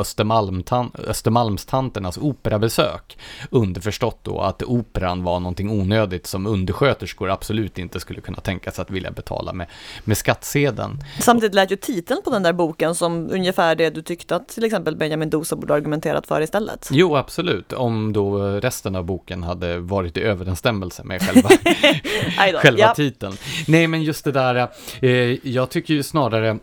[SPEAKER 2] Östermalmstanternas operabesök. Underförstått då att operan var någonting onödigt som undersköterskor absolut inte skulle kunna tänka sig att vilja betala med, med skattsedeln.
[SPEAKER 1] Samtidigt lät ju titeln på den där boken som ungefär det du tyckte att till exempel Benjamin Dosa borde argumenterat för istället.
[SPEAKER 2] Jo, absolut absolut. Om då resten av boken hade varit i överensstämmelse med själva, själva ja. titeln. Nej, men just det där, eh, jag tycker ju snarare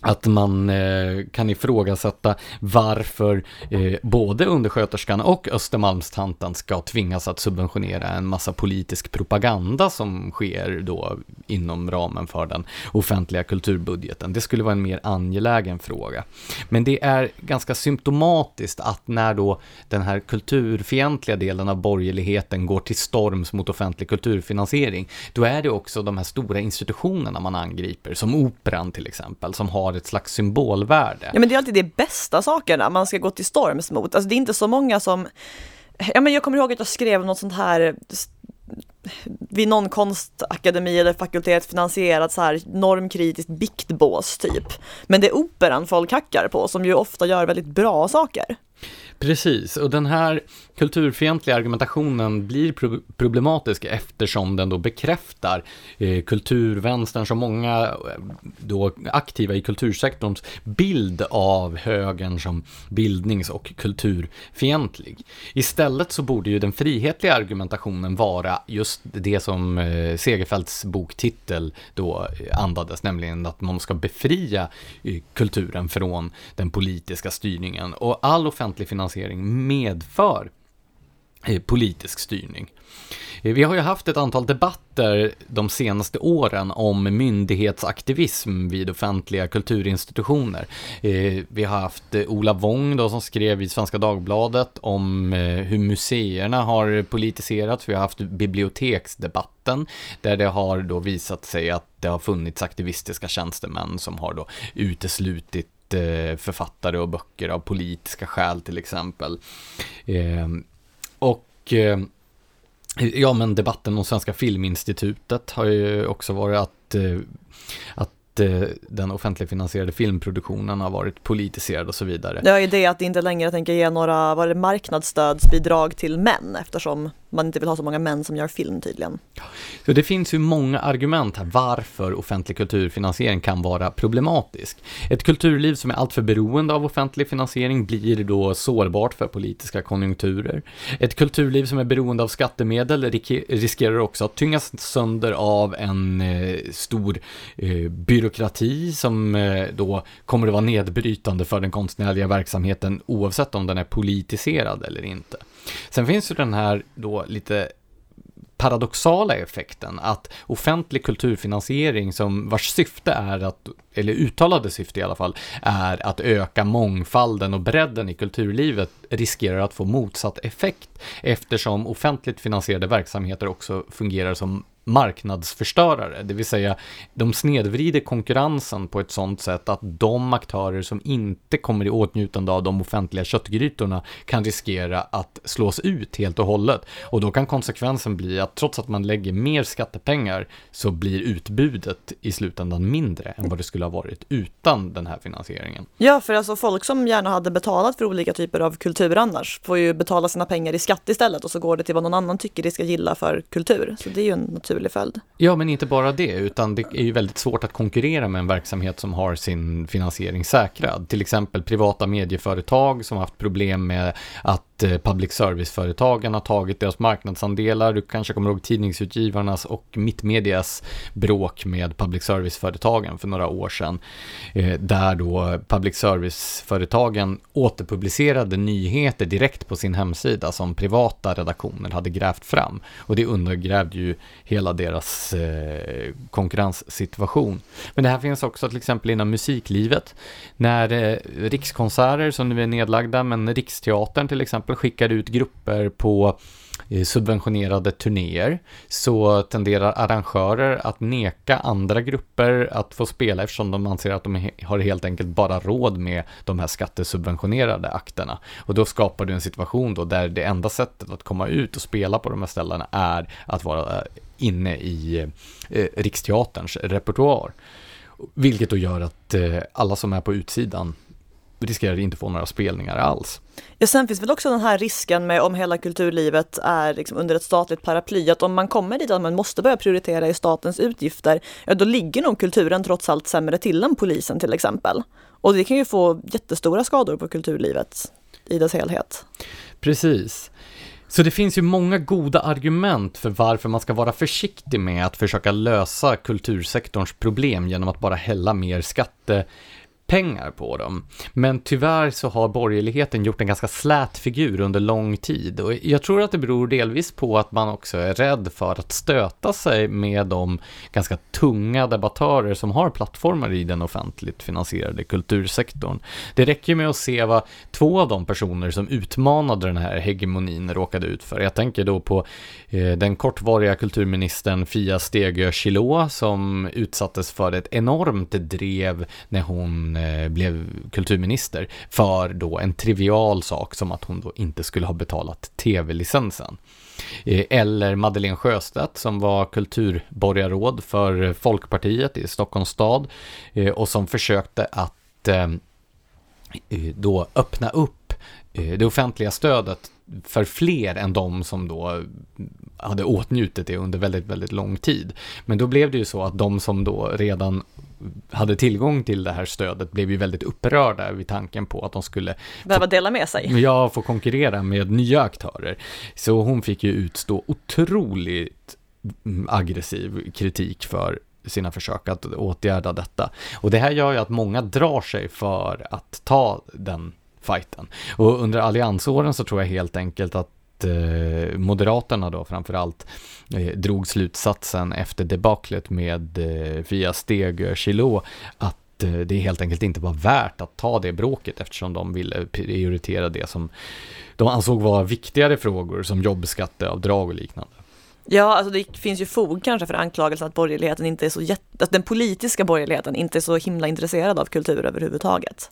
[SPEAKER 2] att man eh, kan ifrågasätta varför eh, både undersköterskan och Östermalmstanten ska tvingas att subventionera en massa politisk propaganda som sker då inom ramen för den offentliga kulturbudgeten. Det skulle vara en mer angelägen fråga. Men det är ganska symptomatiskt att när då den här kulturfientliga delen av borgerligheten går till storms mot offentlig kulturfinansiering, då är det också de här stora institutionerna man angriper, som Operan till exempel, som har har ett slags symbolvärde.
[SPEAKER 1] Ja men det är alltid de bästa sakerna man ska gå till storms mot. Alltså det är inte så många som, ja men jag kommer ihåg att jag skrev något sånt här vid någon konstakademi eller fakultet finansierat så här normkritiskt biktbås typ. Men det är operan folk hackar på som ju ofta gör väldigt bra saker.
[SPEAKER 2] Precis, och den här kulturfientliga argumentationen blir pro problematisk eftersom den då bekräftar eh, kulturvänsterns och många eh, då aktiva i kultursektorns bild av högern som bildnings och kulturfientlig. Istället så borde ju den frihetliga argumentationen vara just det som eh, Segerfeldts boktitel då eh, andades, nämligen att man ska befria eh, kulturen från den politiska styrningen och all offentlig finansiering medför eh, politisk styrning. Eh, vi har ju haft ett antal debatter de senaste åren om myndighetsaktivism vid offentliga kulturinstitutioner. Eh, vi har haft Ola Wong då som skrev i Svenska Dagbladet om hur museerna har politiserats. Vi har haft biblioteksdebatten där det har då visat sig att det har funnits aktivistiska tjänstemän som har då uteslutit författare och böcker av politiska skäl till exempel. Ehm, och eh, Ja, men debatten om Svenska Filminstitutet har ju också varit att, eh, att eh, den offentligfinansierade filmproduktionen har varit politiserad och så vidare.
[SPEAKER 1] Ja, det att inte längre tänker ge några var det marknadsstödsbidrag till män eftersom man inte vill ha så många män som gör film tydligen.
[SPEAKER 2] Så det finns ju många argument här varför offentlig kulturfinansiering kan vara problematisk. Ett kulturliv som är alltför beroende av offentlig finansiering blir då sårbart för politiska konjunkturer. Ett kulturliv som är beroende av skattemedel riskerar också att tyngas sönder av en eh, stor eh, byråkrati som eh, då kommer att vara nedbrytande för den konstnärliga verksamheten oavsett om den är politiserad eller inte. Sen finns ju den här då lite paradoxala effekten att offentlig kulturfinansiering som vars syfte är att, eller uttalade syfte i alla fall, är att öka mångfalden och bredden i kulturlivet riskerar att få motsatt effekt eftersom offentligt finansierade verksamheter också fungerar som marknadsförstörare, det vill säga de snedvrider konkurrensen på ett sådant sätt att de aktörer som inte kommer i åtnjutande av de offentliga köttgrytorna kan riskera att slås ut helt och hållet. Och då kan konsekvensen bli att trots att man lägger mer skattepengar så blir utbudet i slutändan mindre än vad det skulle ha varit utan den här finansieringen.
[SPEAKER 1] Ja, för alltså folk som gärna hade betalat för olika typer av kultur annars får ju betala sina pengar i skatt istället och så går det till vad någon annan tycker de ska gilla för kultur. Så det är ju en naturlig följd.
[SPEAKER 2] Ja, men inte bara det, utan det är ju väldigt svårt att konkurrera med en verksamhet som har sin finansiering säkrad. Till exempel privata medieföretag som haft problem med att Eh, public service-företagen har tagit deras marknadsandelar. Du kanske kommer ihåg Tidningsutgivarnas och Mittmedias bråk med public service-företagen för några år sedan. Eh, där då public service-företagen återpublicerade nyheter direkt på sin hemsida som privata redaktioner hade grävt fram. Och det undergrävde ju hela deras eh, konkurrenssituation. Men det här finns också till exempel inom musiklivet. När Rikskonserter, som nu är nedlagda, men Riksteatern till exempel exempel skickar ut grupper på eh, subventionerade turnéer så tenderar arrangörer att neka andra grupper att få spela eftersom de anser att de har helt enkelt bara råd med de här skattesubventionerade akterna. Och då skapar du en situation då där det enda sättet att komma ut och spela på de här ställena är att vara eh, inne i eh, Riksteaterns repertoar. Vilket då gör att eh, alla som är på utsidan riskerar inte få några spelningar alls.
[SPEAKER 1] Ja, sen finns väl också den här risken med om hela kulturlivet är liksom under ett statligt paraply, att om man kommer dit att man måste börja prioritera i statens utgifter, ja då ligger nog kulturen trots allt sämre till än polisen till exempel. Och det kan ju få jättestora skador på kulturlivet i dess helhet.
[SPEAKER 2] Precis. Så det finns ju många goda argument för varför man ska vara försiktig med att försöka lösa kultursektorns problem genom att bara hälla mer skatte pengar på dem. Men tyvärr så har borgerligheten gjort en ganska slät figur under lång tid och jag tror att det beror delvis på att man också är rädd för att stöta sig med de ganska tunga debattörer som har plattformar i den offentligt finansierade kultursektorn. Det räcker med att se vad två av de personer som utmanade den här hegemonin råkade ut för. Jag tänker då på eh, den kortvariga kulturministern Fia Stegö Chilå som utsattes för ett enormt drev när hon Eh, blev kulturminister för då en trivial sak som att hon då inte skulle ha betalat tv-licensen. Eh, eller Madeleine Sjöstedt som var kulturborgarråd för Folkpartiet i Stockholms stad eh, och som försökte att då öppna upp det offentliga stödet för fler än de som då hade åtnjutit det under väldigt, väldigt lång tid. Men då blev det ju så att de som då redan hade tillgång till det här stödet blev ju väldigt upprörda vid tanken på att de skulle
[SPEAKER 1] behöva dela med sig.
[SPEAKER 2] Ja, få konkurrera med nya aktörer. Så hon fick ju utstå otroligt aggressiv kritik för sina försök att åtgärda detta. Och det här gör ju att många drar sig för att ta den fighten. Och under alliansåren så tror jag helt enkelt att att eh, Moderaterna då framförallt eh, drog slutsatsen efter debaclet med eh, Fia Steg och att eh, det helt enkelt inte var värt att ta det bråket eftersom de ville prioritera det som de ansåg vara viktigare frågor som jobbskatteavdrag och liknande.
[SPEAKER 1] Ja, alltså det finns ju fog kanske för anklagelsen att borgerligheten inte är så jätte, att den politiska borgerligheten inte är så himla intresserad av kultur överhuvudtaget.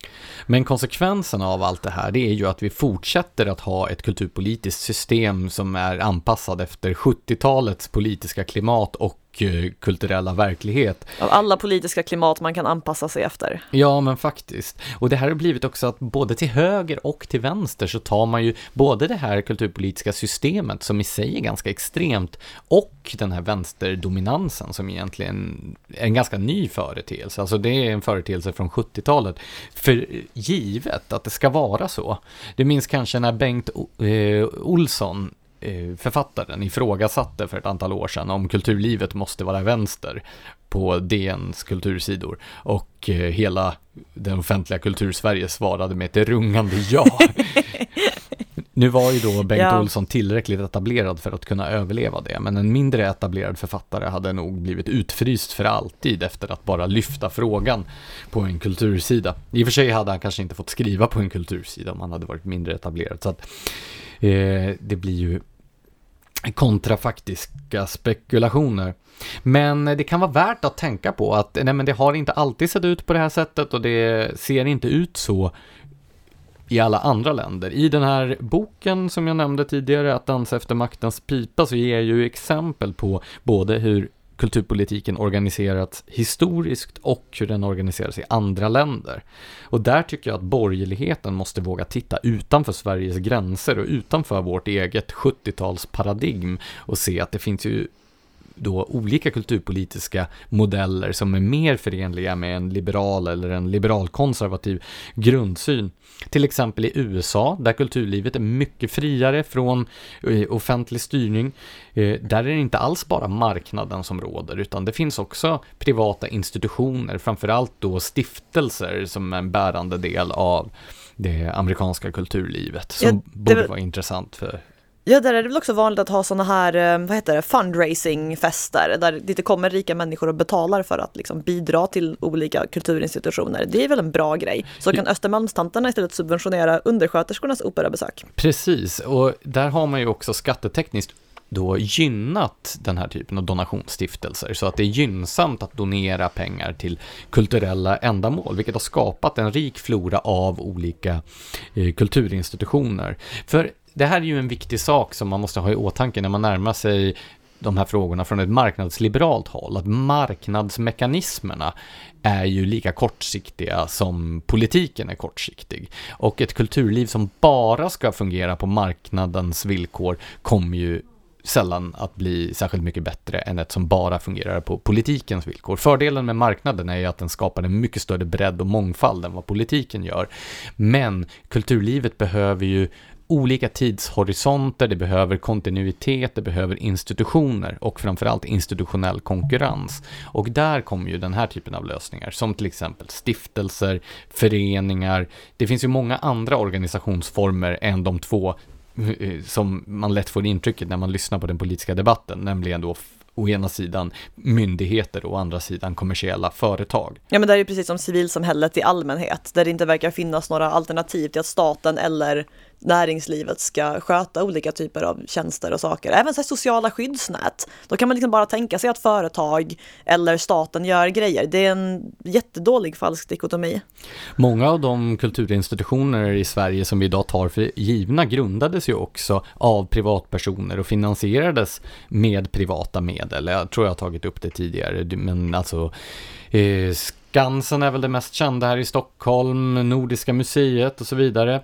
[SPEAKER 2] Men konsekvensen av allt det här, det är ju att vi fortsätter att ha ett kulturpolitiskt system som är anpassad efter 70-talets politiska klimat och Eh, kulturella verklighet.
[SPEAKER 1] Av alla politiska klimat man kan anpassa sig efter.
[SPEAKER 2] Ja, men faktiskt. Och det här har blivit också att både till höger och till vänster så tar man ju både det här kulturpolitiska systemet som i sig är ganska extremt och den här vänsterdominansen som egentligen är en ganska ny företeelse. Alltså det är en företeelse från 70-talet. För givet att det ska vara så. Du minns kanske när Bengt eh, Olsson Eh, författaren ifrågasatte för ett antal år sedan om kulturlivet måste vara vänster på DNs kultursidor och eh, hela den offentliga kultursverige svarade med ett rungande ja. nu var ju då Bengt ja. Olsson tillräckligt etablerad för att kunna överleva det, men en mindre etablerad författare hade nog blivit utfryst för alltid efter att bara lyfta frågan på en kultursida. I och för sig hade han kanske inte fått skriva på en kultursida om han hade varit mindre etablerad, så att eh, det blir ju kontrafaktiska spekulationer. Men det kan vara värt att tänka på att nej, men det har inte alltid sett ut på det här sättet och det ser inte ut så i alla andra länder. I den här boken som jag nämnde tidigare, Att dansa efter maktens pipa, så ger jag ju exempel på både hur kulturpolitiken organiserats historiskt och hur den organiseras i andra länder. Och där tycker jag att borgerligheten måste våga titta utanför Sveriges gränser och utanför vårt eget 70-talsparadigm och se att det finns ju då olika kulturpolitiska modeller som är mer förenliga med en liberal eller en liberalkonservativ grundsyn. Till exempel i USA, där kulturlivet är mycket friare från eh, offentlig styrning. Eh, där är det inte alls bara marknaden som råder, utan det finns också privata institutioner, framförallt då stiftelser som är en bärande del av det amerikanska kulturlivet, som ja, det... borde vara intressant för
[SPEAKER 1] Ja, där är det väl också vanligt att ha sådana här, eh, vad heter det, fundraisingfester där det kommer rika människor och betalar för att liksom bidra till olika kulturinstitutioner. Det är väl en bra grej. Så kan Östermalmstanterna istället subventionera undersköterskornas operabesök.
[SPEAKER 2] Precis, och där har man ju också skattetekniskt då gynnat den här typen av donationsstiftelser så att det är gynnsamt att donera pengar till kulturella ändamål, vilket har skapat en rik flora av olika eh, kulturinstitutioner. För det här är ju en viktig sak som man måste ha i åtanke när man närmar sig de här frågorna från ett marknadsliberalt håll, att marknadsmekanismerna är ju lika kortsiktiga som politiken är kortsiktig. Och ett kulturliv som bara ska fungera på marknadens villkor kommer ju sällan att bli särskilt mycket bättre än ett som bara fungerar på politikens villkor. Fördelen med marknaden är ju att den skapar en mycket större bredd och mångfald än vad politiken gör. Men kulturlivet behöver ju olika tidshorisonter, det behöver kontinuitet, det behöver institutioner och framförallt institutionell konkurrens. Och där kommer ju den här typen av lösningar, som till exempel stiftelser, föreningar. Det finns ju många andra organisationsformer än de två eh, som man lätt får intrycket när man lyssnar på den politiska debatten, nämligen då å ena sidan myndigheter och å andra sidan kommersiella företag.
[SPEAKER 1] Ja men det är ju precis som civilsamhället i allmänhet, där det inte verkar finnas några alternativ till att staten eller näringslivet ska sköta olika typer av tjänster och saker. Även så sociala skyddsnät. Då kan man liksom bara tänka sig att företag eller staten gör grejer. Det är en jättedålig falsk dikotomi.
[SPEAKER 2] Många av de kulturinstitutioner i Sverige som vi idag tar för givna grundades ju också av privatpersoner och finansierades med privata medel. Jag tror jag har tagit upp det tidigare, men alltså eh, Skansen är väl det mest kända här i Stockholm, Nordiska museet och så vidare.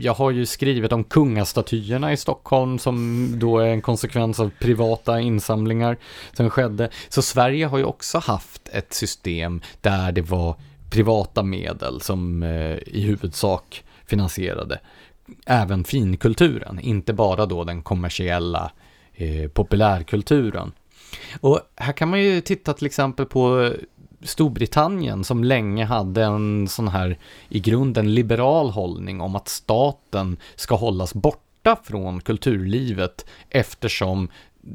[SPEAKER 2] Jag har ju skrivit om kungastatyerna i Stockholm som då är en konsekvens av privata insamlingar som skedde. Så Sverige har ju också haft ett system där det var privata medel som i huvudsak finansierade även finkulturen, inte bara då den kommersiella populärkulturen. Och här kan man ju titta till exempel på Storbritannien som länge hade en sån här i grunden liberal hållning om att staten ska hållas borta från kulturlivet eftersom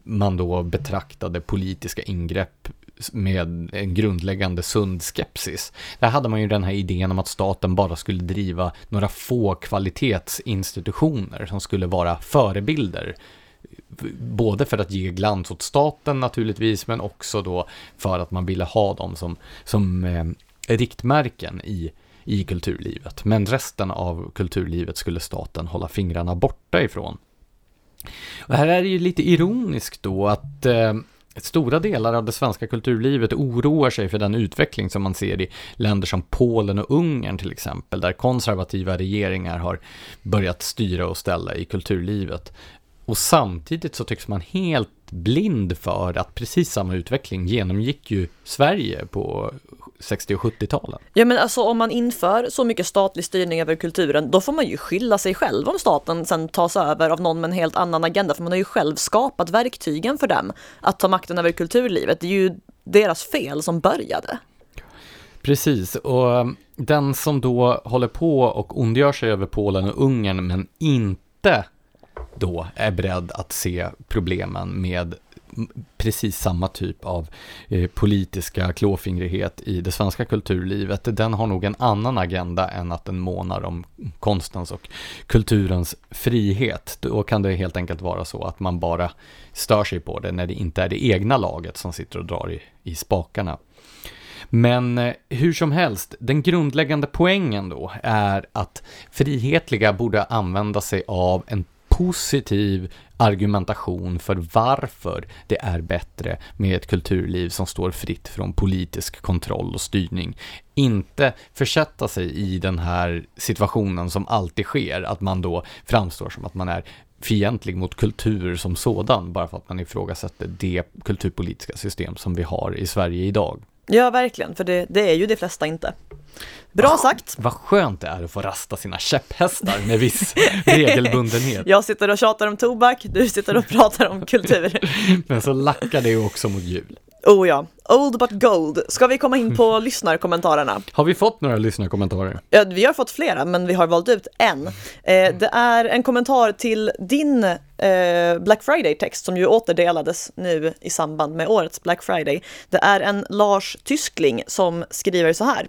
[SPEAKER 2] man då betraktade politiska ingrepp med en grundläggande sund skepsis. Där hade man ju den här idén om att staten bara skulle driva några få kvalitetsinstitutioner som skulle vara förebilder. Både för att ge glans åt staten naturligtvis, men också då för att man ville ha dem som, som eh, riktmärken i, i kulturlivet. Men resten av kulturlivet skulle staten hålla fingrarna borta ifrån. Och här är det ju lite ironiskt då att eh, Stora delar av det svenska kulturlivet oroar sig för den utveckling som man ser i länder som Polen och Ungern till exempel, där konservativa regeringar har börjat styra och ställa i kulturlivet. Och samtidigt så tycks man helt blind för att precis samma utveckling genomgick ju Sverige på 60 och 70-talen.
[SPEAKER 1] Ja men alltså om man inför så mycket statlig styrning över kulturen, då får man ju skylla sig själv om staten sen tas över av någon med en helt annan agenda, för man har ju själv skapat verktygen för dem att ta makten över kulturlivet. Det är ju deras fel som började.
[SPEAKER 2] Precis, och den som då håller på och ondgör sig över Polen och Ungern men inte då är beredd att se problemen med precis samma typ av eh, politiska klåfingrighet i det svenska kulturlivet. Den har nog en annan agenda än att den månar om konstens och kulturens frihet. Då kan det helt enkelt vara så att man bara stör sig på det när det inte är det egna laget som sitter och drar i, i spakarna. Men eh, hur som helst, den grundläggande poängen då är att frihetliga borde använda sig av en positiv argumentation för varför det är bättre med ett kulturliv som står fritt från politisk kontroll och styrning. Inte försätta sig i den här situationen som alltid sker, att man då framstår som att man är fientlig mot kultur som sådan, bara för att man ifrågasätter det kulturpolitiska system som vi har i Sverige idag.
[SPEAKER 1] Ja, verkligen, för det, det är ju de flesta inte. Bra sagt!
[SPEAKER 2] Vad skönt det är att få rasta sina käpphästar med viss regelbundenhet.
[SPEAKER 1] Jag sitter och tjatar om tobak, du sitter och pratar om kultur.
[SPEAKER 2] Men så lackar det ju också mot jul.
[SPEAKER 1] Oh ja, old but gold. Ska vi komma in på lyssnarkommentarerna?
[SPEAKER 2] Har vi fått några lyssnarkommentarer?
[SPEAKER 1] Ja, vi har fått flera, men vi har valt ut en. Eh, det är en kommentar till din eh, Black Friday-text som ju återdelades nu i samband med årets Black Friday. Det är en Lars Tyskling som skriver så här.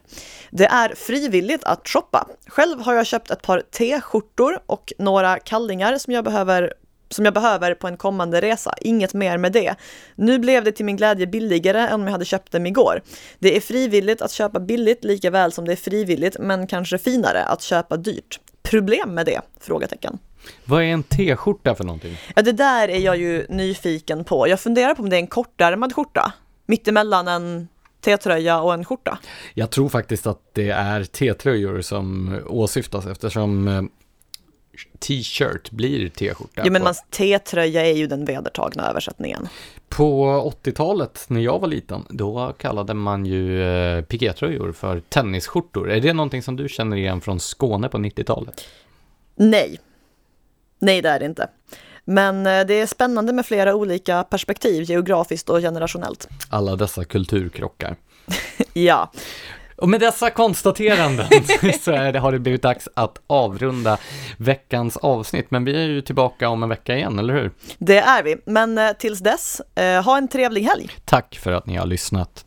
[SPEAKER 1] Det är frivilligt att shoppa. Själv har jag köpt ett par T-skjortor och några kallingar som jag behöver som jag behöver på en kommande resa. Inget mer med det. Nu blev det till min glädje billigare än om jag hade köpt dem igår. Det är frivilligt att köpa billigt lika väl som det är frivilligt, men kanske finare att köpa dyrt. Problem med det? Frågetecken.
[SPEAKER 2] Vad är en t-skjorta för någonting?
[SPEAKER 1] Ja, det där är jag ju nyfiken på. Jag funderar på om det är en kortärmad skjorta. Mittemellan en T-tröja och en skjorta.
[SPEAKER 2] Jag tror faktiskt att det är T-tröjor som åsyftas eftersom eh, t-shirt blir t-skjorta.
[SPEAKER 1] Ja, men man, t-tröja är ju den vedertagna översättningen.
[SPEAKER 2] På 80-talet, när jag var liten, då kallade man ju eh, pikétröjor för tennisskjortor. Är det någonting som du känner igen från Skåne på 90-talet?
[SPEAKER 1] Nej. Nej, det är det inte. Men eh, det är spännande med flera olika perspektiv, geografiskt och generationellt.
[SPEAKER 2] Alla dessa kulturkrockar.
[SPEAKER 1] ja.
[SPEAKER 2] Och med dessa konstateranden så är det, har det blivit dags att avrunda veckans avsnitt. Men vi är ju tillbaka om en vecka igen, eller hur?
[SPEAKER 1] Det är vi, men eh, tills dess, eh, ha en trevlig helg.
[SPEAKER 2] Tack för att ni har lyssnat.